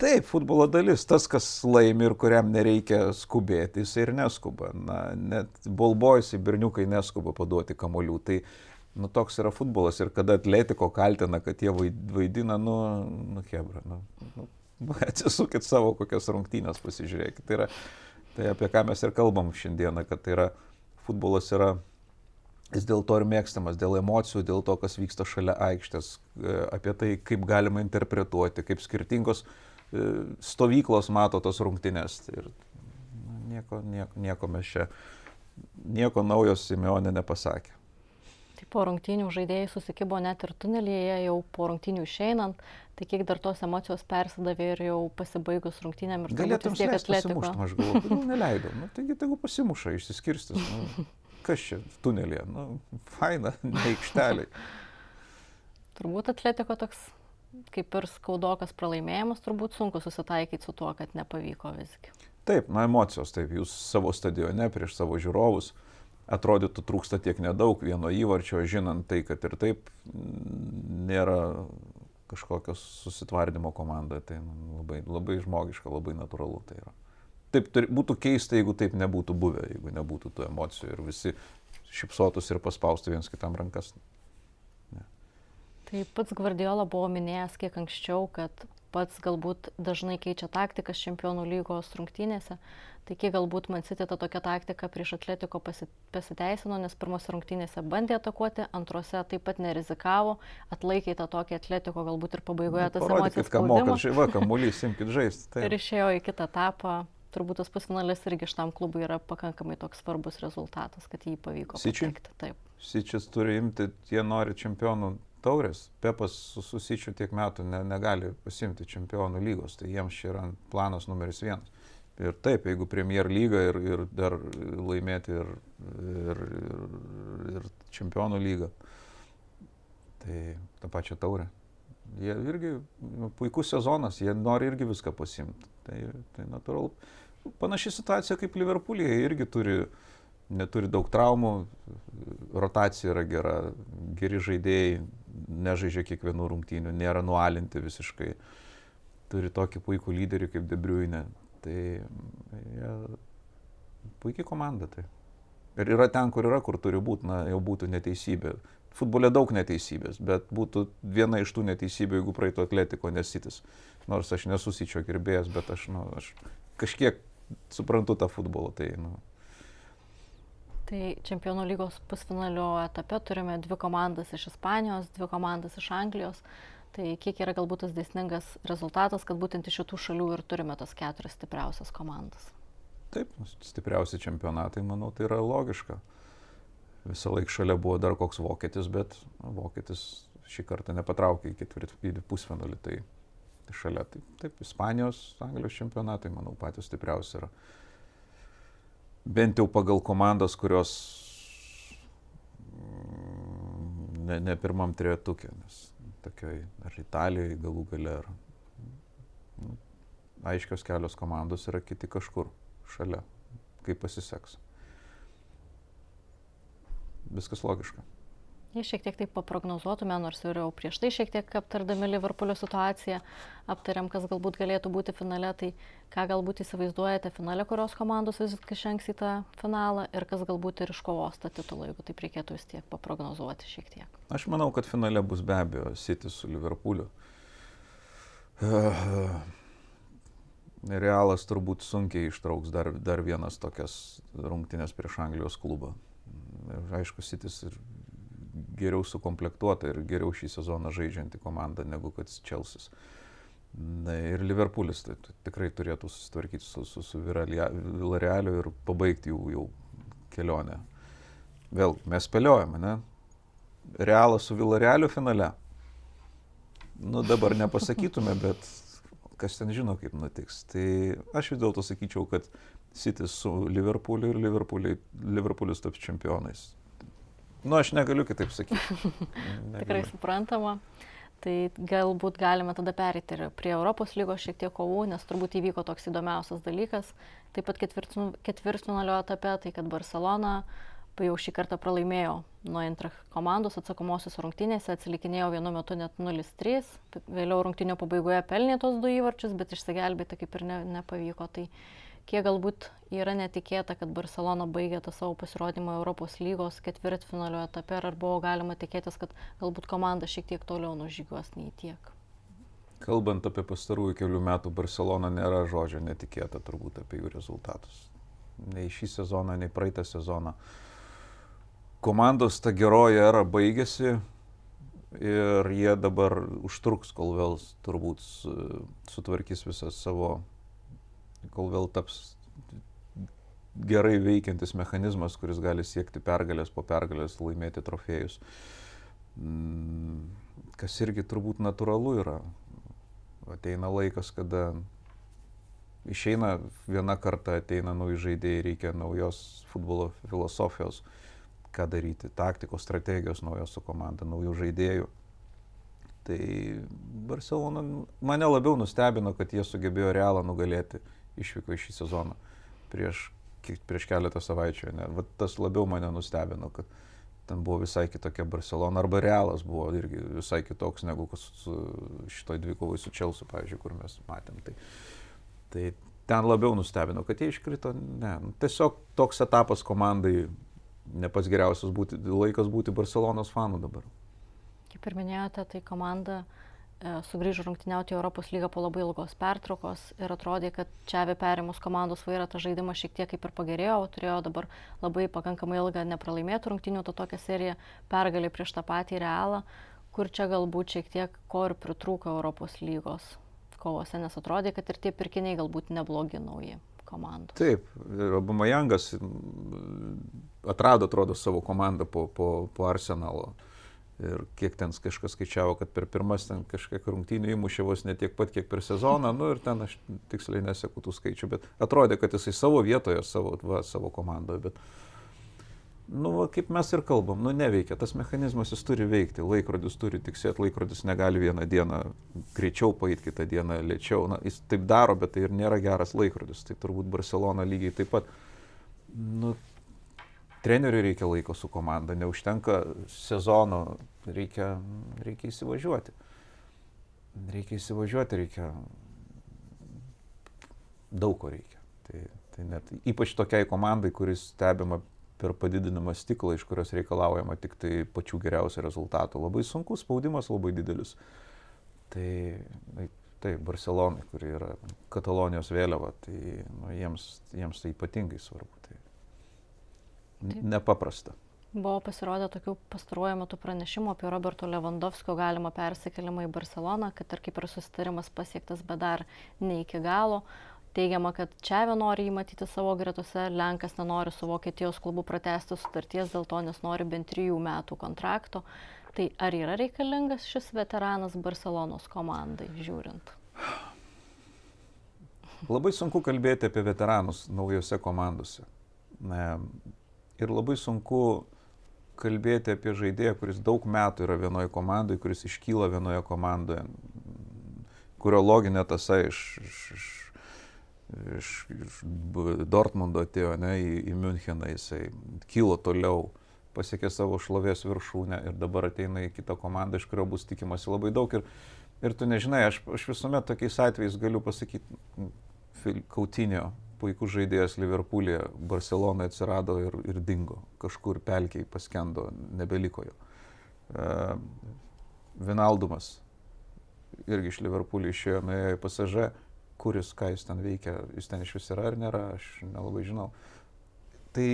Taip, futbolo dalis, tas, kas laimi ir kuriam nereikia skubėti, jis ir neskuba. Na, net bolbojus į berniukai neskuba paduoti kamolių. Tai Nu, toks yra futbolas ir kada atletiko kaltina, kad jie vaidina, nu, nu, hebra, nu, nu, [laughs] atsisukit savo kokias rungtynės, pasižiūrėkit. Tai, yra, tai apie ką mes ir kalbam šiandieną, kad tai yra, futbolas yra, jis dėl to ir mėgstamas, dėl emocijų, dėl to, kas vyksta šalia aikštės, e, apie tai, kaip galima interpretuoti, kaip skirtingos e, stovyklos mato tos rungtynės. Ir nu, nieko, nieko, nieko mes čia, nieko naujo Simeonė nepasakė. Tai po rungtynių žaidėjai susikibo net ir tunelyje, jau po rungtynių išeinant, tai kiek dar tos emocijos persidavė ir jau pasibaigus rungtynėm ir galėtum tiek atletiko. Aš galvoju, nu, neleidau, nu, taigi tegu pasimuša, išsiskirstis. Nu, [laughs] kas čia tunelėje, nu, faina, ne aikšteliai. turbūt atletiko toks kaip ir skaudokas pralaimėjimas, turbūt sunku susitaikyti su tuo, kad nepavyko visgi. Taip, na emocijos, taip, jūs savo stadione prieš savo žiūrovus. Uh, atrodytų trūksta tiek nedaug vieno įvarčio, žinant tai, kad ir taip nėra kažkokios susitvardymo komanda, tai labai, labai žmogiška, labai natūralu tai yra. Taip turi, būtų keista, jeigu taip nebūtų buvę, jeigu nebūtų tų emocijų ir visi šipsotus ir paspaustų viens kitam rankas. Ne. Tai pats Gvardiola buvo minėjęs kiek anksčiau, kad pats galbūt dažnai keičia taktikas čempionų lygos rungtynėse. Tai kiek galbūt man sitė ta tokia taktika prieš atletiko pasiteisino, nes pirmose rungtynėse bandė atakuoti, antrose taip pat nerizikavo, atlaikė tą tokį atletiko galbūt ir pabaigoje tas emocijas. Ką mokat, žaiva, kamuolys, imkit žaisti. Ir išėjo į kitą etapą. Turbūt tas pusfinalis irgi šitam klubui yra pakankamai toks svarbus rezultatas, kad jį pavyko. Sičiui? Taip. Sičias turi imti, jie nori čempionų taurės. Pepas susičiu tiek metų ne, negali pasimti čempionų lygos, tai jiems čia yra planas numeris vienas. Ir taip, jeigu Premier lygą ir, ir dar laimėti ir, ir, ir, ir čempionų lygą, tai tą pačią taurę. Jie irgi nu, puikus sezonas, jie nori irgi viską pasimti. Tai, tai natūralu. Panaši situacija kaip Liverpoolėje, jie irgi turi, neturi daug traumų, rotacija yra gera, geri žaidėjai, nežaidžia kiekvienų rungtynių, nėra nualinti visiškai. Turi tokį puikų lyderį kaip Debriuinė. Tai jie puikiai komanda tai. Ir yra ten, kur yra, kur turi būti, na, jau būtų neteisybė. Futbole daug neteisybės, bet būtų viena iš tų neteisybių, jeigu praeitų atletiko nesitis. Nors aš nesusičio gerbėjas, bet aš, nu, aš kažkiek suprantu tą futbolą. Tai, nu. Tai čempionų lygos pusfinalio etape turime dvi komandas iš Ispanijos, dvi komandas iš Anglijos. Tai kiek yra galbūt tas dėsningas rezultatas, kad būtent iš šitų šalių ir turime tas keturias stipriausias komandas. Taip, stipriausi čempionatai, manau, tai yra logiška. Visą laiką šalia buvo dar koks vokietis, bet vokietis šį kartą nepatraukė į ketvirtį pusfinalį. Tai, tai šalia, tai, taip, Ispanijos, Anglijos čempionatai, manau, patys stipriausi yra. Bent jau pagal komandas, kurios mm, ne, ne pirmam trejetukė, nes tokioj ar Italijoje galų gale, ar nu, aiškios kelios komandos yra kiti kažkur šalia, kaip pasiseks. Viskas logiška. Jei šiek tiek taip paprognozuotume, nors ir jau prieš tai šiek tiek aptardami Liverpoolio situaciją, aptariam, kas galbūt galėtų būti finale, tai ką galbūt įsivaizduojate finale, kurios komandos visgi žengs į tą finalą ir kas galbūt ir iškovos tą titulą, jeigu taip reikėtų vis tiek paprognozuoti šiek tiek. Aš manau, kad finale bus be abejo City su Liverpooliu. Realas turbūt sunkiai ištrauks dar, dar vienas tokias rungtynės prieš Anglijos klubą. Aišku, Sitis ir geriau sukomplektuota ir geriau šį sezoną žaidžianti komanda negu kad Čelsis. Ir Liverpoolis tai, tai tikrai turėtų susitvarkyti su, su, su Villarealiu ir pabaigti jų jau kelionę. Vėl mes spėliojame, ne? Realas su Villarealiu finale. Nu dabar nepasakytume, [laughs] bet kas ten žino, kaip nutiks. Tai aš vis dėlto sakyčiau, kad City su Liverpooliu ir Liverpoolis taps čempionais. Nu, aš negaliu kitaip sakyti. [laughs] Tikrai suprantama. Tai galbūt galime tada perėti ir prie Europos lygos šiek tiek kovų, nes turbūt įvyko toks įdomiausias dalykas. Taip pat ketvirtfinalio etape, tai kad Barcelona jau šį kartą pralaimėjo nuo Intrach komandos atsakomosios rungtynėse, atsilikinėjo vienu metu net 0-3, vėliau rungtynio pabaigoje pelnė tos du įvarčius, bet išsigelbėti kaip ir ne, nepavyko. Tai kiek galbūt yra netikėta, kad Barcelona baigė tą savo pasirodymą Europos lygos ketvirtfinalio etape, ar buvo galima tikėtis, kad galbūt komanda šiek tiek toliau nužygiuos nei tiek. Kalbant apie pastarųjų kelių metų Barcelona nėra žodžio netikėta turbūt apie jų rezultatus. Nei šį sezoną, nei praeitą sezoną. Komandos ta geroji era baigėsi ir jie dabar užtruks, kol vėl turbūt sutvarkys visą savo kol vėl taps gerai veikiantis mechanizmas, kuris gali siekti pergalės po pergalės, laimėti trofėjus. Mm, kas irgi turbūt natūralu yra. Ateina laikas, kada išeina viena karta, ateina nauji žaidėjai, reikia naujos futbolo filosofijos, ką daryti, taktikos, strategijos naujos su komanda, naujų žaidėjų. Tai Barcelona mane labiau nustebino, kad jie sugebėjo realą nugalėti išvyko į šį sezoną prieš, prieš keletą savaičių. Ne? Vat tas labiau mane nustebino, kad ten buvo visai kitokia Barcelona arba Realas buvo irgi visai kitoks negu šitoj dvikovai su Čelsu, pavyzdžiui, kur mes matėm. Tai, tai ten labiau nustebino, kad jie iškrito. Ne, nu, tiesiog toks etapas komandai ne pats geriausias būti, laikas būti Barcelonos fanu dabar. Kaip ir minėjote, tai komanda uh, sugrįžo rungtyniauti Europos lygą po labai ilgos pertraukos ir atrodė, kad čia perėmus komandos vairą tas žaidimas šiek tiek kaip ir pagerėjo, turėjo dabar labai pakankamai ilgą nepralaimėtų rungtynių, to tokią seriją pergalį prieš tą patį realą, kur čia galbūt šiek tiek ko ir pritrūko Europos lygos kovose, nes atrodė, kad ir tie pirkiniai galbūt neblogi nauji komandų. Taip, Obamajangas atrado, atrodo, savo komandą po, po, po Arsenalo Ir kiek ten kažkas skaičiavo, kad per pirmas ten kažkiek rungtynių įmušė vos ne tiek pat, kiek per sezoną, nu ir ten aš tiksliai neseku tų skaičių, bet atrodė, kad jisai savo vietoje, savo, va, savo komandoje, bet, nu, va, kaip mes ir kalbam, nu, neveikia, tas mechanizmas jis turi veikti, laikrodis turi tiksėti, laikrodis negali vieną dieną greičiau paėti, kitą dieną lėčiau, na, jis taip daro, bet tai ir nėra geras laikrodis, tai turbūt Barcelona lygiai taip pat, nu, treneriui reikia laiko su komanda, neužtenka sezono, reikia, reikia įsivažiuoti. Reikia įsivažiuoti, reikia daug ko reikia. Tai, tai net ypač tokiai komandai, kuris stebima per padidinamą stiklą, iš kurios reikalaujama tik tai pačių geriausių rezultatų. Labai sunkus spaudimas, labai didelis. Tai, tai Barcelonai, kuri yra Katalonijos vėliava, tai nu, jiems, jiems tai ypatingai svarbu. Tai, nepaprasta. Buvo pasirodę tokių pastaruoju metu pranešimų apie Roberto Lewandowskio galimą persikelimą į Barceloną, kad ar kaip ir susitarimas pasiektas, bet dar ne iki galo. Teigiama, kad Čiavė nori jį matyti savo gretose, Lenkas nenori su Vokietijos klubu pratesti sutarties dėl to, nes nori bent trijų metų kontrakto. Tai ar yra reikalingas šis veteranas Barcelonos komandai, žiūrint? Labai sunku kalbėti apie veteranus naujose komandose ir labai sunku kalbėti apie žaidėją, kuris daug metų yra vienoje komandoje, kuris iškyla vienoje komandoje, kurio loginė tasa iš, iš, iš, iš, iš Dortmundo atėjo ne, į, į Müncheną, jisai kilo toliau, pasiekė savo šlovės viršūnę ir dabar ateina į kitą komandą, iš kurio bus tikimasi labai daug. Ir, ir tu nežinai, aš, aš visuomet tokiais atvejais galiu pasakyti, Kautinio puikus žaidėjas Liverpoolėje, Barcelonoje atsirado ir, ir dingo, kažkur pelkiai paskendo, nebeliko jo. Uh, Vinaldumas irgi iš Liverpoolio išėjo, nuėjo į pasažę, kuris, ką jis ten veikia, jis ten iš vis yra ar nėra, aš nelabai žinau. Tai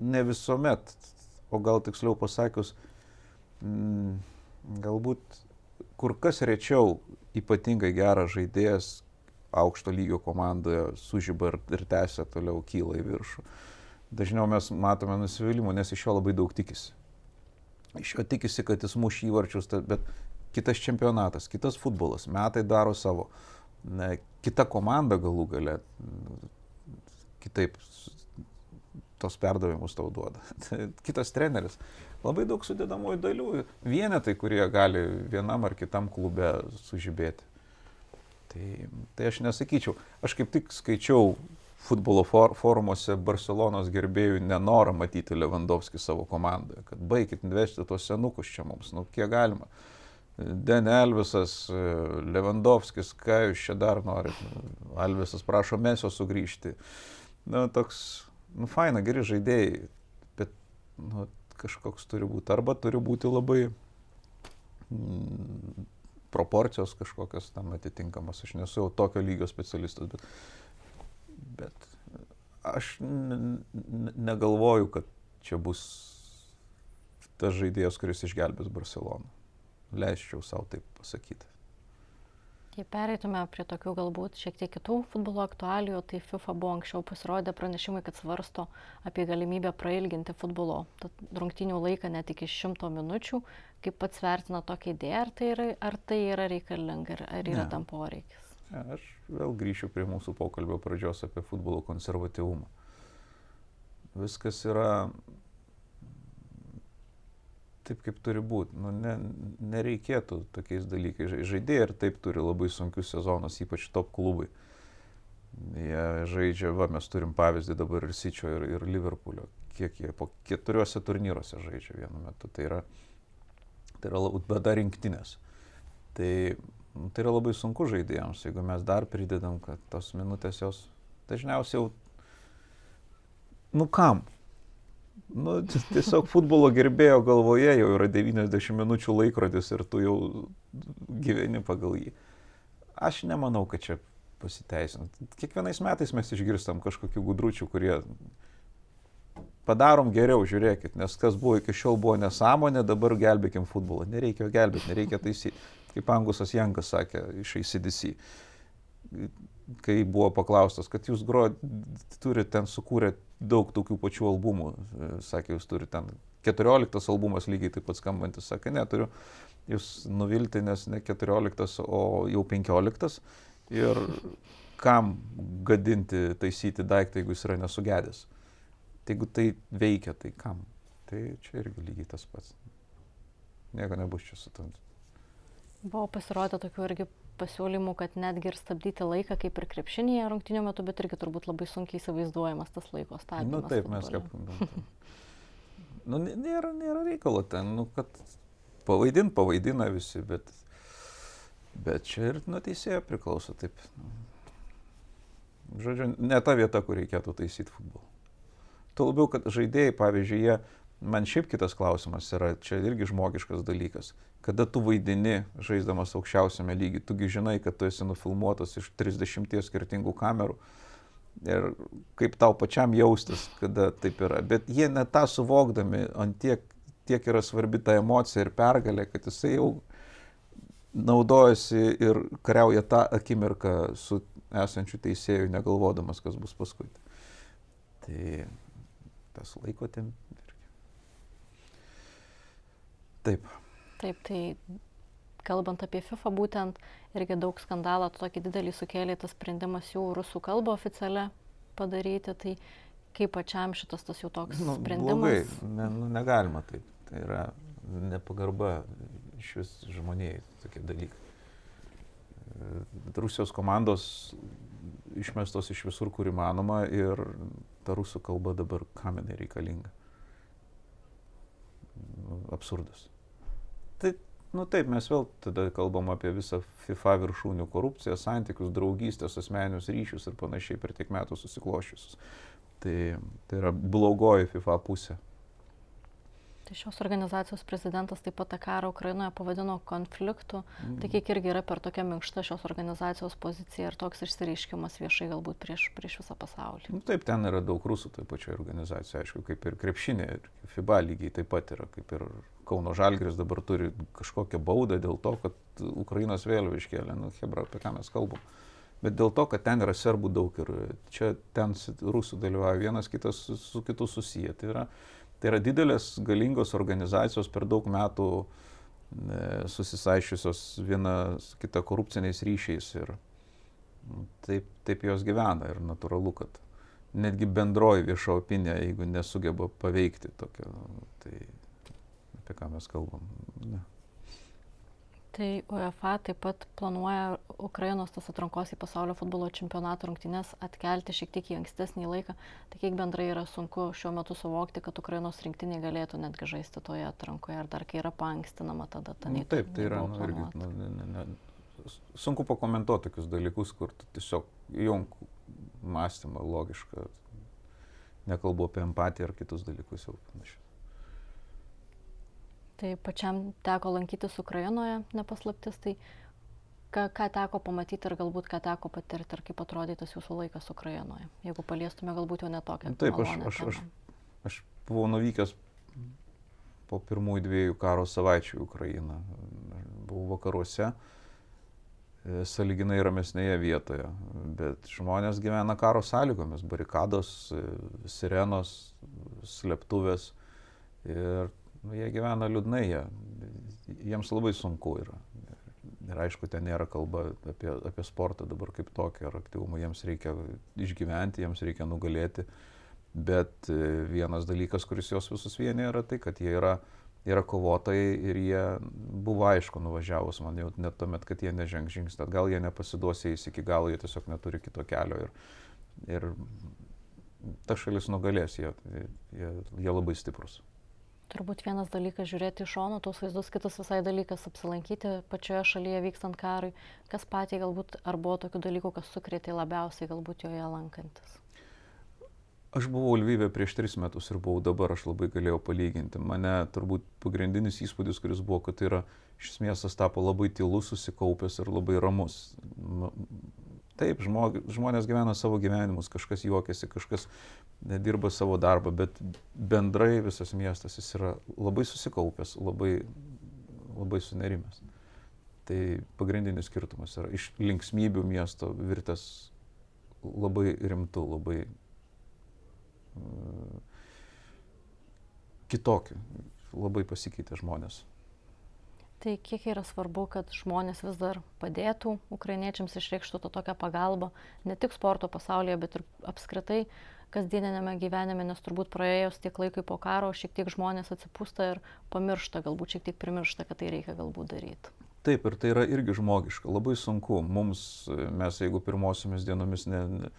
ne visuomet, o gal tiksliau pasakius, m, galbūt kur kas rečiau ypatingai geras žaidėjas aukšto lygio komandoje sužyba ir, ir tęsia toliau kyla į viršų. Dažniau mes matome nusivylimų, nes iš jo labai daug tikisi. Iš jo tikisi, kad jis muš įvarčius, bet kitas čempionatas, kitas futbolas, metai daro savo. Ne, kita komanda galų gale kitaip tos perdavimus tau duoda. [laughs] Kitas treneris. Labai daug sudėdamųjų dalių. Vienetai, kurie gali vienam ar kitam klube sužibėti. Tai, tai aš nesakyčiau. Aš kaip tik skaičiau futbolo for, forumuose Barcelonos gerbėjų nenorą matyti Lewandowski savo komandoje, kad baigit vežti tuos senukus čia mums, nu kiek galima. Den Elvisas, Lewandowskis, ką jūs čia dar norit? Elvisas prašo Mesio sugrįžti. Nu, toks, nu, faina, geri žaidėjai, bet nu, kažkoks turi būti. Arba turi būti labai mm, proporcijos kažkokios tam atitinkamos. Aš nesu jau tokio lygio specialistas, bet, bet aš negalvoju, kad čia bus tas žaidėjas, kuris išgelbės Barceloną. Leisčiau savo taip pasakyti. Jei pereitume prie tokių galbūt šiek tiek kitų futbolo aktualijų, tai FIFA buvo anksčiau pasirodę pranešimai, kad svarsto apie galimybę prailginti futbolo rungtinių laiką net iki šimto minučių. Kaip pats vertina tokią idėją, ar tai yra, ar tai yra reikalinga, ar, ar yra ne. tam poreikis? Ne, aš vėl grįšiu prie mūsų pokalbio pradžios apie futbolo konservatyvumą. Viskas yra taip, kaip turi būti. Nu, ne, nereikėtų tokiais dalykais. Žaidėjai ir taip turi labai sunkius sezonus, ypač top klubai. Jie žaidžia, va, mes turim pavyzdį dabar ir Sičio, ir, ir Liverpoolio. Kiek jie po keturiuose turnyruose žaidžia vienu metu. Tai yra, tai yra beda rinktinės. Tai, tai yra labai sunku žaidėjams, jeigu mes dar pridedam, kad tos minutės jos dažniausiai jau, nu kam, Nu, tiesiog futbolo gerbėjo galvoje jau yra 90 minučių laikrodis ir tu jau gyveni pagal jį. Aš nemanau, kad čia pasiteisint. Kiekvienais metais mes išgirstam kažkokių gudručių, kurie padarom geriau, žiūrėkit, nes kas buvo iki šiol buvo nesąmonė, dabar gelbėkim futbolą. Nereikia gelbėti, nereikia taisyti. Kaip Angusas Jankas sakė iš ACDC, kai buvo paklaustas, kad jūs gro, turite ten sukūrę daug tokių pačių albumų. Sakė, jūs turite ten 14 albumas lygiai taip pat skambantis, sakė, neturiu jūs nuvilti, nes ne 14, o jau 15. Ir kam gadinti, taisyti daiktą, jeigu jis yra nesugedęs. Tai jeigu tai veikia, tai kam? Tai čia irgi lygiai tas pats. Nieko nebus čia su tam. Buvo pasirodę tokių irgi pasiūlymų, kad netgi ir stabdyti laiką kaip ir krepšinėje rungtinių metu, bet irgi turbūt labai sunkiai įsivaizduojamas tas laiko stabdymas. Na nu, taip, mes kaip. Nu, nu, nėra, nėra reikalo ten, nu, kad pavaidin, pavaidina visi, bet, bet čia ir nuo teisėjo priklauso taip. Žodžiu, ne ta vieta, kur reikėtų taisyti futbolą. Tuo labiau, kad žaidėjai, pavyzdžiui, jie, man šiaip kitas klausimas yra, čia irgi žmogiškas dalykas kada tu vaidini žaisdamas aukščiausiame lygiai, tugi žinai, kad tu esi nufilmuotas iš 30 skirtingų kamerų ir kaip tau pačiam jaustis, kada taip yra. Bet jie net tą suvokdami, ant tiek, tiek yra svarbi ta emocija ir pergalė, kad jisai jau naudojasi ir kariauja tą akimirką su esančiu teisėju, negalvodamas, kas bus paskui. Tai tas laiko ten. Taip. Taip, tai kalbant apie FIFA būtent, irgi daug skandalą tokį didelį sukėlė tas sprendimas jų rusų kalbą oficialią padaryti, tai kaip pačiam šitas tas jau toks nu, sprendimas. Blogai, ne, nu, negalima taip, tai yra nepagarba iš vis žmonėjai tokie dalykai. Rusijos komandos išmestos iš visur, kur įmanoma ir ta rusų kalba dabar kam jinai reikalinga. Nu, absurdas. Tai, nu taip, mes vėl tada kalbam apie visą FIFA viršūnių korupciją, santykius, draugystės, asmenius ryšius ir panašiai per tiek metų susiklošiusius. Tai, tai yra blogoji FIFA pusė. Tai šios organizacijos prezidentas taip pat tą karą Ukrainoje pavadino konfliktu. Mm. Tai kiek irgi yra per tokia minkšta šios organizacijos pozicija ir toks išsireiškimas viešai galbūt prieš, prieš visą pasaulį. Nu, taip, ten yra daug rusų toje pačioje organizacijoje, aišku, kaip ir krepšinė, ir FIBA lygiai taip pat yra, kaip ir Kauno Žalgris dabar turi kažkokią baudą dėl to, kad Ukrainos vėliava iškėlė, nu, Hebra, apie ką mes kalbam. Bet dėl to, kad ten yra serbų daug ir čia ten rusų dalyvauja vienas kitas su, su kitu susiję. Tai yra, Tai yra didelės, galingos organizacijos per daug metų e, susisaišiusios viena kita korupciniais ryšiais ir nu, taip, taip jos gyvena ir natūralu, kad netgi bendroji viešo opinija, jeigu nesugeba paveikti tokio, tai apie ką mes kalbam. Ne. Tai UEFA taip pat planuoja Ukrainos tas atrankos į pasaulio futbolo čempionato rungtynės atkelti šiek tiek į ankstesnį laiką. Tai kiek bendrai yra sunku šiuo metu suvokti, kad Ukrainos rinktinė galėtų netgi žaisti toje atrankoje, ar dar kai yra paankstinama tada ta nu, Taip, tai yra nu, irgi, nu, ne, ne, ne, sunku pakomentuoti tokius dalykus, kur tiesiog jung mąstymą logišką, nekalbu apie empatiją ar kitus dalykus jau panašiai. Tai pačiam teko lankytis Ukrainoje, nepaslaptis, tai ką, ką teko pamatyti ir galbūt ką teko patirti ir kaip atrodė tas jūsų laikas Ukrainoje, jeigu paliestume galbūt jau netokią. Taip, aš, aš, aš, aš buvau nuvykęs po pirmųjų dviejų karo savaičių į Ukrainą. Buvau vakaruose, e, saliginai ramesnėje vietoje, bet žmonės gyvena karo sąlygomis, barikados, e, sirenos, slėptuvės ir nu, jie gyvena liūdnai, jie, jiems labai sunku yra. Ir aišku, ten nėra kalba apie, apie sportą dabar kaip tokį ar aktyvumą, jiems reikia išgyventi, jiems reikia nugalėti. Bet e, vienas dalykas, kuris juos visus vienė, yra tai, kad jie yra, yra kovotojai ir jie buvo aišku nuvažiavus man jau net tuomet, kad jie neženg žingsnį, gal jie nepasiduos jais iki galo, jie tiesiog neturi kito kelio. Ir, ir ta šalis nugalės, jie, jie, jie labai stiprus. Turbūt vienas dalykas žiūrėti iš šono tos vaizdus, kitas visai dalykas apsilankyti pačioje šalyje vykstant karui. Kas patį galbūt, ar buvo tokių dalykų, kas sukrėtė labiausiai galbūt joje lankantis? Aš buvau Lvyvė prieš tris metus ir buvau dabar, aš labai galėjau palyginti. Mane turbūt pagrindinis įspūdis, kuris buvo, kad tai yra, šis miestas tapo labai tylus, susikaupęs ir labai ramus. Taip, žmog, žmonės gyvena savo gyvenimus, kažkas juokiasi, kažkas dirba savo darbą, bet bendrai visas miestas jis yra labai susikaupęs, labai, labai sunerimęs. Tai pagrindinis skirtumas yra iš linksmybių miesto virtęs labai rimtų, labai kitokie, labai pasikeitė žmonės. Tai kiek yra svarbu, kad žmonės vis dar padėtų ukrainiečiams išreikštų tą tokią pagalbą, ne tik sporto pasaulyje, bet ir apskritai kasdieninėme gyvenime, nes turbūt praėjus tiek laikui po karo, šiek tiek žmonės atsipūsta ir pamiršta, galbūt šiek tiek primiršta, kad tai reikia galbūt daryti. Taip, ir tai yra irgi žmogiška, labai sunku. Mums, mes jeigu pirmosiomis dienomis ne, ne,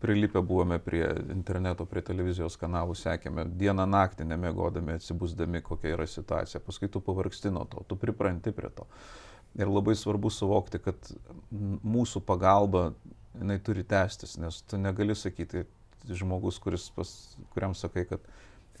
prilipę buvome prie interneto, prie televizijos kanalų, sekėme dieną naktį nemiegodami, atsibūsdami, kokia yra situacija. Paskui tu pavargsti nuo to, tu pripranti prie to. Ir labai svarbu suvokti, kad mūsų pagalba, jinai turi tęstis, nes tu negali sakyti, žmogus, kuris pas, kuriam sakai, kad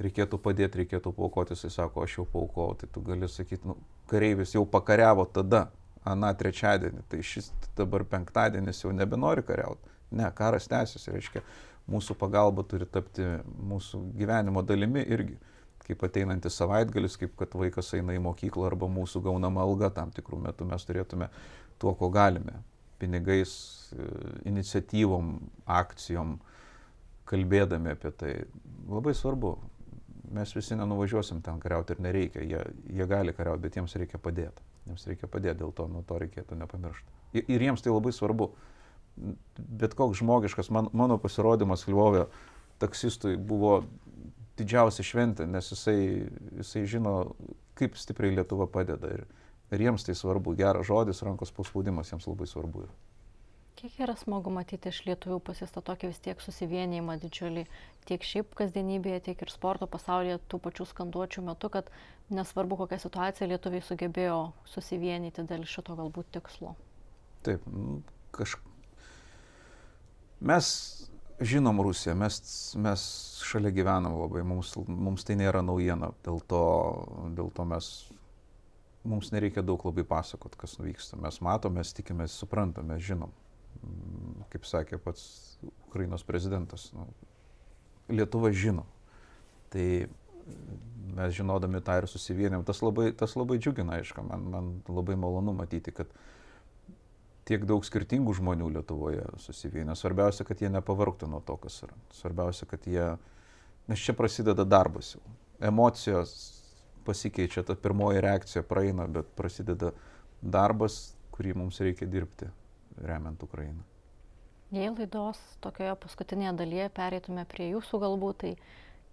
reikėtų padėti, reikėtų paukoti, jisai sako, aš jau paukau, tai tu gali sakyti, nu, kareivis jau pakariavo tada, aną trečiadienį, tai šis dabar penktadienis jau nebenori kariauti Ne, karas tęsiasi, reiškia, mūsų pagalba turi tapti mūsų gyvenimo dalimi irgi. Kaip ateinantis savaitgalis, kaip kad vaikas eina į mokyklą arba mūsų gaunama alga tam tikrų metų mes turėtume tuo, ko galime. Pinigais, e, iniciatyvom, akcijom, kalbėdami apie tai. Labai svarbu. Mes visi nenuvažiuosim ten kariauti ir nereikia. Jie, jie gali kariauti, bet jiems reikia padėti. Jiems reikia padėti, dėl to nuo to reikėtų nepamiršti. Ir, ir jiems tai labai svarbu bet koks žmogiškas, man, mano pasirodymas Lvovė taksistui buvo didžiausia šventė, nes jisai, jisai žino, kaip stipriai Lietuva padeda. Ir, ir jiems tai svarbu, geras žodis, rankos paspaudimas jiems labai svarbu. Yra. Kiek yra smagu matyti iš lietuvių pasistą tokį vis tiek susivienijimą didžiulį, tiek šiaip kasdienybėje, tiek ir sporto pasaulyje tų pačių skanduočių metu, kad nesvarbu kokia situacija, lietuviai sugebėjo susivienyti dėl šito galbūt tikslo. Taip, kaž, Mes žinom Rusiją, mes, mes šalia gyvenam labai, mums, mums tai nėra naujiena, dėl to, dėl to mes, mums nereikia daug labai pasakot, kas vyksta. Mes matome, mes tikimės, suprantame, mes žinom. Kaip sakė pats Ukrainos prezidentas, nu, Lietuva žino. Tai mes žinodami tą ir susivienėm, tas labai, tas labai džiugina, aišku, man, man labai malonu matyti, kad tiek daug skirtingų žmonių Lietuvoje susivienė. Svarbiausia, kad jie nepavarktų nuo to, kas yra. Svarbiausia, kad jie, nes čia prasideda darbas jau. Emocijos pasikeičia, ta pirmoji reakcija praeina, bet prasideda darbas, kurį mums reikia dirbti, remiant Ukrainą. Jei laidos tokioje paskutinėje dalyje pereitume prie jūsų galbūt, tai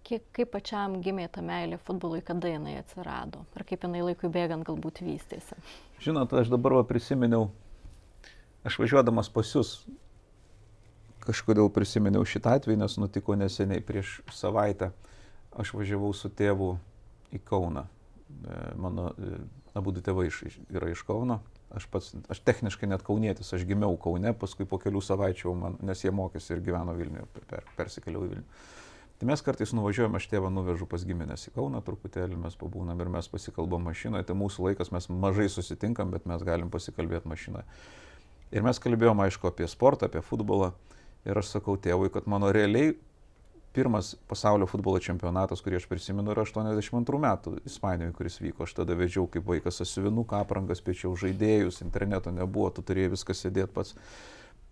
kiek, kaip pačiam gimė ta meilė futbolui, kada jinai atsirado ir kaip jinai laikui bėgant galbūt vystėsi? Žinot, aš dabar va prisiminiau Aš važiuodamas pas jūs kažkodėl prisiminiau šitą atvejį, nes nutiko neseniai prieš savaitę. Aš važiavau su tėvu į Kauną. E, mano e, abu du tėvai iš, yra iš Kauno. Aš pats, aš techniškai net kaunietis, aš gimiau Kaune, paskui po kelių savaičių, man, nes jie mokėsi ir gyveno Vilniuje, per, persikėliau į Vilnių. Tai mes kartais nuvažiuojame, aš tėvą nuvežu pas giminės į Kauną truputėlį, mes pabūnam ir mes pasikalbam mašinoje. Tai mūsų laikas, mes mažai susitinkam, bet mes galim pasikalbėti mašinoje. Ir mes kalbėjom, aišku, apie sportą, apie futbolą. Ir aš sakau tėvui, kad mano realiai pirmas pasaulio futbolo čempionatas, kurį aš prisimenu, yra 82 metų Ispanijoje, kuris vyko. Aš tada vedžiau kaip vaikas asivinuką aprangas, pečiau žaidėjus, interneto nebuvo, tu turėjai viską sėdėti pats.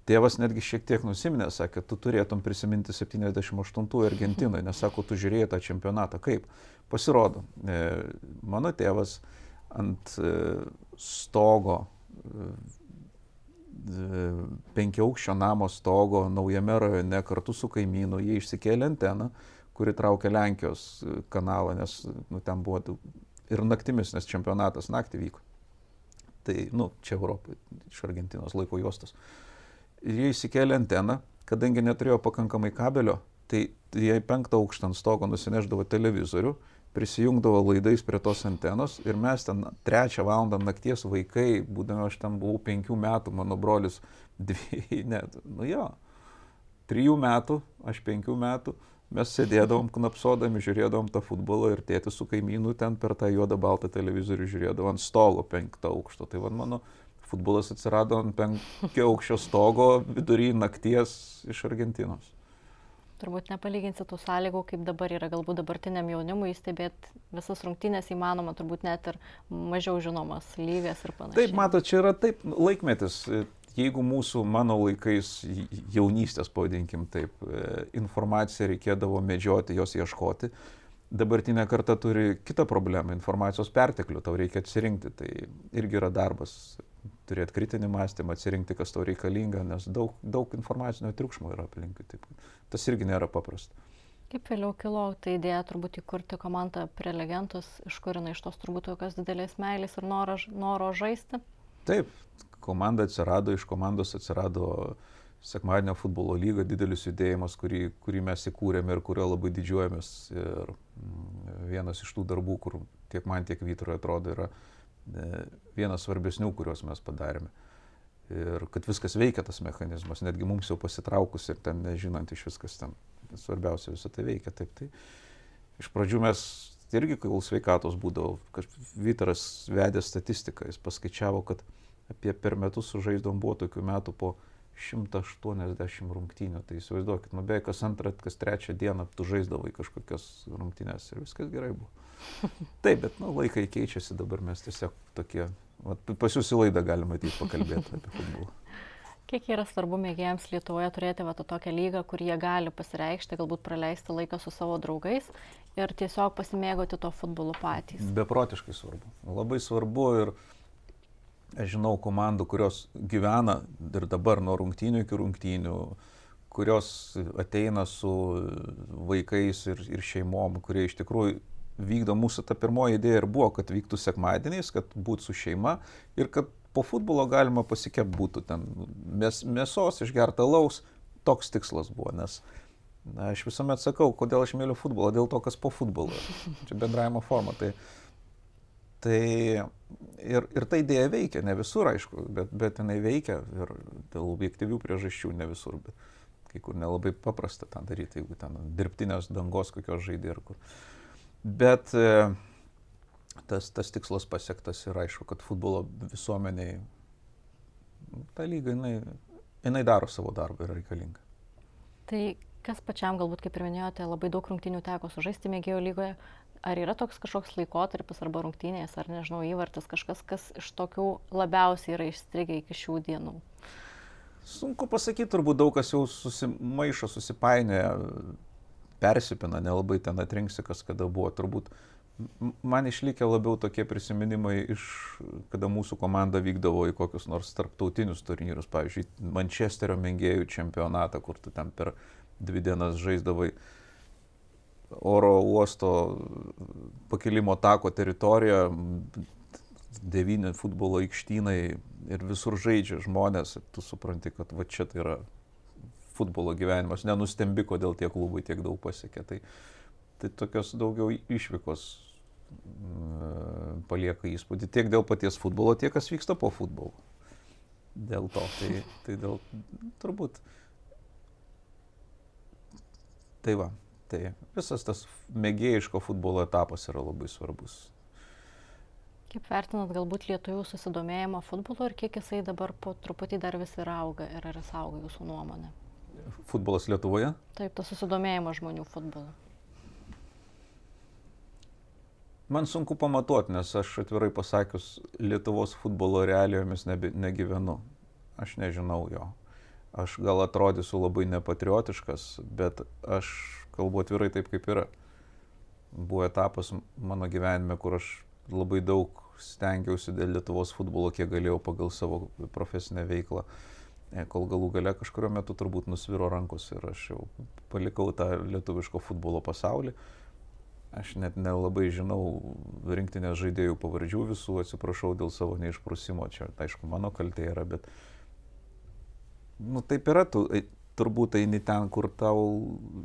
Tėvas netgi šiek tiek nusiminė, sakė, tu turėtum prisiminti 78 Argentinoje, nes sako, tu žiūrėjai tą čempionatą. Kaip? Pasirodo, e, mano tėvas ant e, stogo e, penkiaukščio namo stogo naujame rajone kartu su kaimynu, jie išsikėlė anteną, kuri traukia Lenkijos kanalą, nes nu, ten buvo ir naktimis, nes čempionatas naktį vyko. Tai, nu, čia Europoje, iš Argentinos laiko juostos. Ir jie įsikėlė anteną, kadangi neturėjo pakankamai kabelio, tai jie penktą aukštą ant stogo nusineždavo televizorių prisijungdavo laidais prie tos antenos ir mes ten trečią valandą nakties vaikai, būdami aš ten buvau penkių metų, mano brolius [laughs] dviejai, net, nu jo, trijų metų, aš penkių metų, mes sėdėdavom knapsodami, žiūrėdavom tą futbolą ir tėtis su kaimynu ten per tą juodą baltą televizorių žiūrėdavo ant stogo penktą aukšto. Tai vad mano futbolas atsirado ant penkių aukščio stogo vidury nakties iš Argentinos turbūt nepalyginsi tų sąlygų, kaip dabar yra galbūt dabartiniam jaunimui stebėti visas rungtynės įmanoma, turbūt net ir mažiau žinomas lyvės ir panašiai. Taip, matot, čia yra taip laikmetis. Jeigu mūsų mano laikais jaunystės, pavadinkim taip, informaciją reikėdavo medžioti, jos ieškoti, dabartinė karta turi kitą problemą - informacijos perteklių, tau reikia atsirinkti, tai irgi yra darbas turėti kritinį mąstymą, atsirinkti, kas tau reikalinga, nes daug, daug informacinio triukšmo yra aplinkui, taip, tas irgi nėra paprasta. Kaip vėliau kilo ta idėja turbūt įkurti komandą prelegentus, iš kur jinai iš tos turbūt tokios didelės meilės ir noro, noro žaisti? Taip, komanda atsirado, iš komandos atsirado sekmadienio futbolo lyga, didelis judėjimas, kurį, kurį mes įkūrėme ir kurio labai didžiuojamės. Ir mm, vienas iš tų darbų, kur tiek man, tiek Vyturui atrodo, yra e, vienas svarbesnių, kuriuos mes padarėme. Ir kad viskas veikia tas mechanizmas, netgi mums jau pasitraukus ir ten nežinant iš viskas ten svarbiausia visą tai veikia. Taip, tai iš pradžių mes irgi, kol sveikatos būdavo, kad Vytaras vedė statistiką, jis paskaičiavo, kad apie per metus sužaidom buvo tokių metų po 180 rungtynių. Tai įsivaizduokit, nu beveik kas antrą, kas trečią dieną tu žaisdavai kažkokias rungtynės ir viskas gerai buvo. [laughs] Taip, bet nu, laikai keičiasi, dabar mes tiesiog tokie, va, pas jūs į laidą galima matyti pakalbėti apie futbolą. [laughs] Kiek yra svarbu mėgėjams Lietuvoje turėti va, tokią lygą, kur jie gali pasireikšti, galbūt praleisti laiką su savo draugais ir tiesiog pasimėgoti to futbolu patys? Beprotiškai svarbu. Labai svarbu ir aš žinau komandų, kurios gyvena ir dabar nuo rungtynių iki rungtynių, kurios ateina su vaikais ir, ir šeimom, kurie iš tikrųjų vykdo mūsų ta pirmoji idėja ir buvo, kad vyktų sekmadieniais, kad būtų su šeima ir kad po futbolo galima pasikep būtų ten mės, mėsos, išgerta laus, toks tikslas buvo, nes na, aš visuomet sakau, kodėl aš myliu futbolą, dėl to, kas po futbolo. Čia bendravimo forma. Tai, tai ir, ir ta idėja veikia, ne visur, aišku, bet, bet jinai veikia ir dėl objektyvių priežasčių ne visur, bet kai kur nelabai paprasta tą daryti, jeigu ten dirbtinės dangos kokios žaidė ir kur. Bet e, tas, tas tikslas pasiektas ir aišku, kad futbolo visuomeniai ta lyga, jinai, jinai daro savo darbą ir reikalinga. Tai kas pačiam galbūt, kaip ir minėjote, labai daug rungtynių teko sužaisti mėgėjų lygoje. Ar yra toks kažkoks laikotarpis arba rungtynės, ar nežinau, įvartis, kažkas, kas iš tokių labiausiai yra išstrigę iki šių dienų? Sunku pasakyti, turbūt daug kas jau susimaišo, susipainioja, persipina, nelabai ten atrinksi, kas kada buvo. Turbūt man išlikę labiau tokie prisiminimai iš, kada mūsų komanda vykdavo į kokius nors tarptautinius turnyrus, pavyzdžiui, Mančesterio mėgėjų čempionatą, kur tu ten per dvi dienas žaisdavai oro uosto pakilimo tako teritoriją, devyni futbolo aikštynai ir visur žaidžia žmonės, tu supranti, kad va čia tai yra futbolo gyvenimas, nenustembi, kodėl tie klubai tiek daug pasiekė. Tai, tai tokios daugiau išvykos palieka įspūdį tiek dėl paties futbolo, tiek kas vyksta po futbolo. Dėl to, tai, tai dėl turbūt. Tai va, tai visas tas mėgėjiško futbolo etapas yra labai svarbus. Kaip vertinat galbūt lietuvių susidomėjimą futbolu ir kiek jisai dabar po truputį dar vis ir auga ir ar jis auga jūsų nuomonė? Futbolas Lietuvoje? Taip, tas susidomėjimas žmonių futbolu. Man sunku pamatuoti, nes aš atvirai pasakius, Lietuvos futbolo realijomis nebe, negyvenu. Aš nežinau jo. Aš gal atrodysiu labai nepatriotiškas, bet aš kalbu atvirai taip, kaip yra. Buvo etapas mano gyvenime, kur aš labai daug stengiausi dėl Lietuvos futbolo, kiek galėjau pagal savo profesinę veiklą e, kol galų gale kažkurio metu turbūt nusviro rankos ir aš jau palikau tą lietuviško futbolo pasaulį. Aš net nelabai žinau rinktinės žaidėjų pavardžių visų, atsiprašau dėl savo neišprusimo, čia aišku mano kaltė yra, bet nu, taip yra, tu turbūt eini ten, kur tau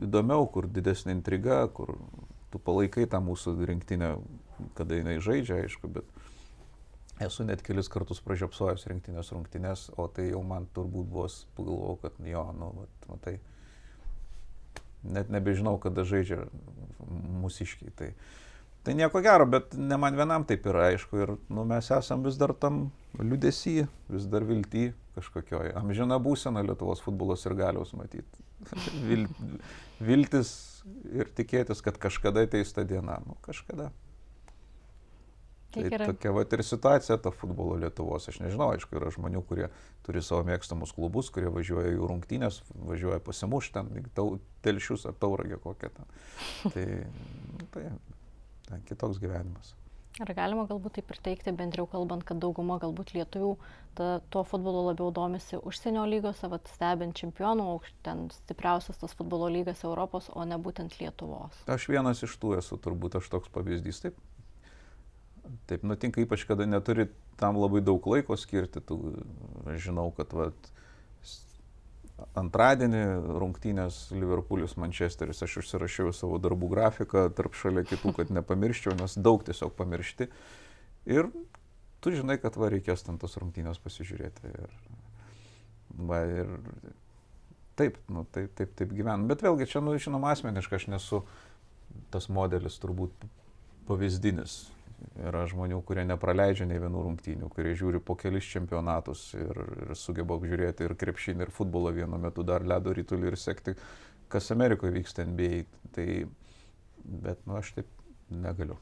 įdomiau, kur didesnė intriga, kur tu palaikai tą mūsų rinktinę, kada jinai žaidžia, aišku, bet esu net kelis kartus pražiopsojęs rinktinės rungtinės, o tai jau man turbūt buvo, pagalvojau, kad jo, nu, vat, matai. Net nebežinau, kada žaidžia mūsiškiai. Tai, tai nieko gero, bet ne man vienam taip yra aišku ir nu, mes esam vis dar tam liudesy, vis dar vilty kažkokioj. Amžina būsena Lietuvos futbolos ir galiaus matyti. Vil, viltis ir tikėtis, kad kažkada ateis ta diena. Nu, kažkada. Tai tokia va ir situacija to futbolo Lietuvos. Aš nežinau, aišku, yra žmonių, kurie turi savo mėgstamus klubus, kurie važiuoja į rungtynės, važiuoja pasimušti ten, tau, telšius ar tauragę kokią ten. Tai, nu, tai, tai kitoks gyvenimas. Ar galima galbūt taip ir teikti, bendriau kalbant, kad dauguma galbūt lietuvių ta, tuo futbolu labiau domisi užsienio lygose, vat, stebint čempionų, ten stipriausias tas futbolo lygas Europos, o ne būtent Lietuvos? Aš vienas iš tų esu, turbūt aš toks pavyzdys. Taip, Taip nutinka ypač, kada neturi tam labai daug laiko skirti. Tu, žinau, kad vat, antradienį rungtynės Liverpoolis Manchesteris, aš užsirašiau savo darbų grafiką tarp šalia kitų, kad nepamirščiau, nes daug tiesiog pamiršti. Ir tu žinai, kad va reikės ten tos rungtynės pasižiūrėti. Ir, va, ir taip, nu, taip, taip, taip gyvenam. Bet vėlgi čia, nu, žinoma, asmeniškai aš nesu tas modelis turbūt pavyzdinis Yra žmonių, kurie nepraleidžia nei vienų rungtynių, kurie žiūri po kelis čempionatus ir, ir sugeba apžiūrėti ir krepšinį, ir futbolą vienu metu, dar ledo rytulį ir sekti, kas Amerikoje vyksta NBA. Tai, bet, nu, aš taip negaliu.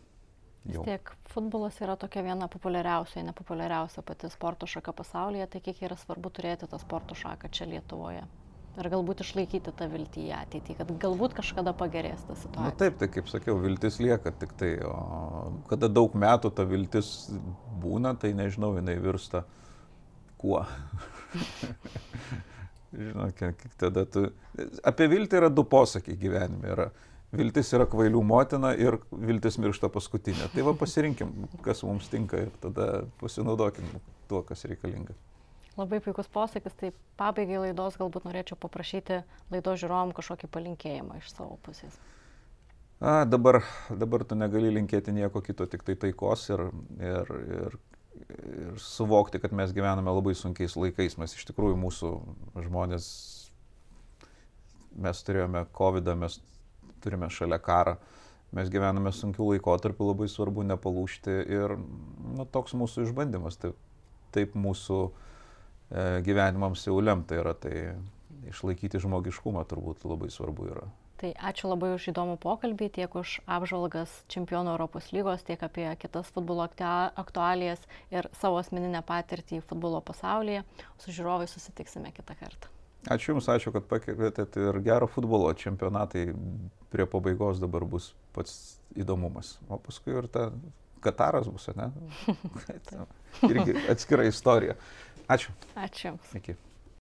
Vis tiek futbolas yra tokia viena populiariausia, nepopuliariausia pati sporto šaka pasaulyje, tai kiek yra svarbu turėti tą sporto šaką čia Lietuvoje ir galbūt išlaikyti tą viltį į ateitį, kad galbūt kažkada pagerės ta situacija. Na taip, tai kaip sakiau, viltis lieka tik tai, o kada daug metų ta viltis būna, tai nežinau, jinai virsta kuo. [laughs] Žinok, tada tu... Apie viltį yra du posakiai gyvenime. Yra viltis yra kvailių motina ir viltis miršta paskutinė. Tai va pasirinkim, kas mums tinka ir tada pasinaudokim tuo, kas reikalinga. Labai puikus posakis, tai pabaigai laidos galbūt norėčiau paprašyti laidos žiūrovom kažkokį palinkėjimą iš savo pusės. A, dabar, dabar tu negali linkėti nieko kito, tik tai taikos ir, ir, ir, ir suvokti, kad mes gyvename labai sunkiais laikais. Mes iš tikrųjų mūsų žmonės, mes turėjome COVID, mes turime šalia karą, mes gyvename sunkių laikotarpių, labai svarbu nepalūšti ir nu, toks mūsų išbandymas. Taip, taip mūsų uh, gyvenimams jau lemta yra, tai išlaikyti žmogiškumą turbūt labai svarbu yra. Tai ačiū labai už įdomų pokalbį, tiek už apžvalgas Čempionų Europos lygos, tiek apie kitas futbolo aktualijas ir savo asmeninę patirtį futbolo pasaulyje. Su žiūrovai susitiksime kitą kartą. Ačiū Jums, ačiū, kad pakvietėt ir gero futbolo čempionatai prie pabaigos dabar bus pats įdomumas. O paskui ir ta Kataras bus, ne? [laughs] Irgi atskira istorija. Ačiū. Ačiū. Iki.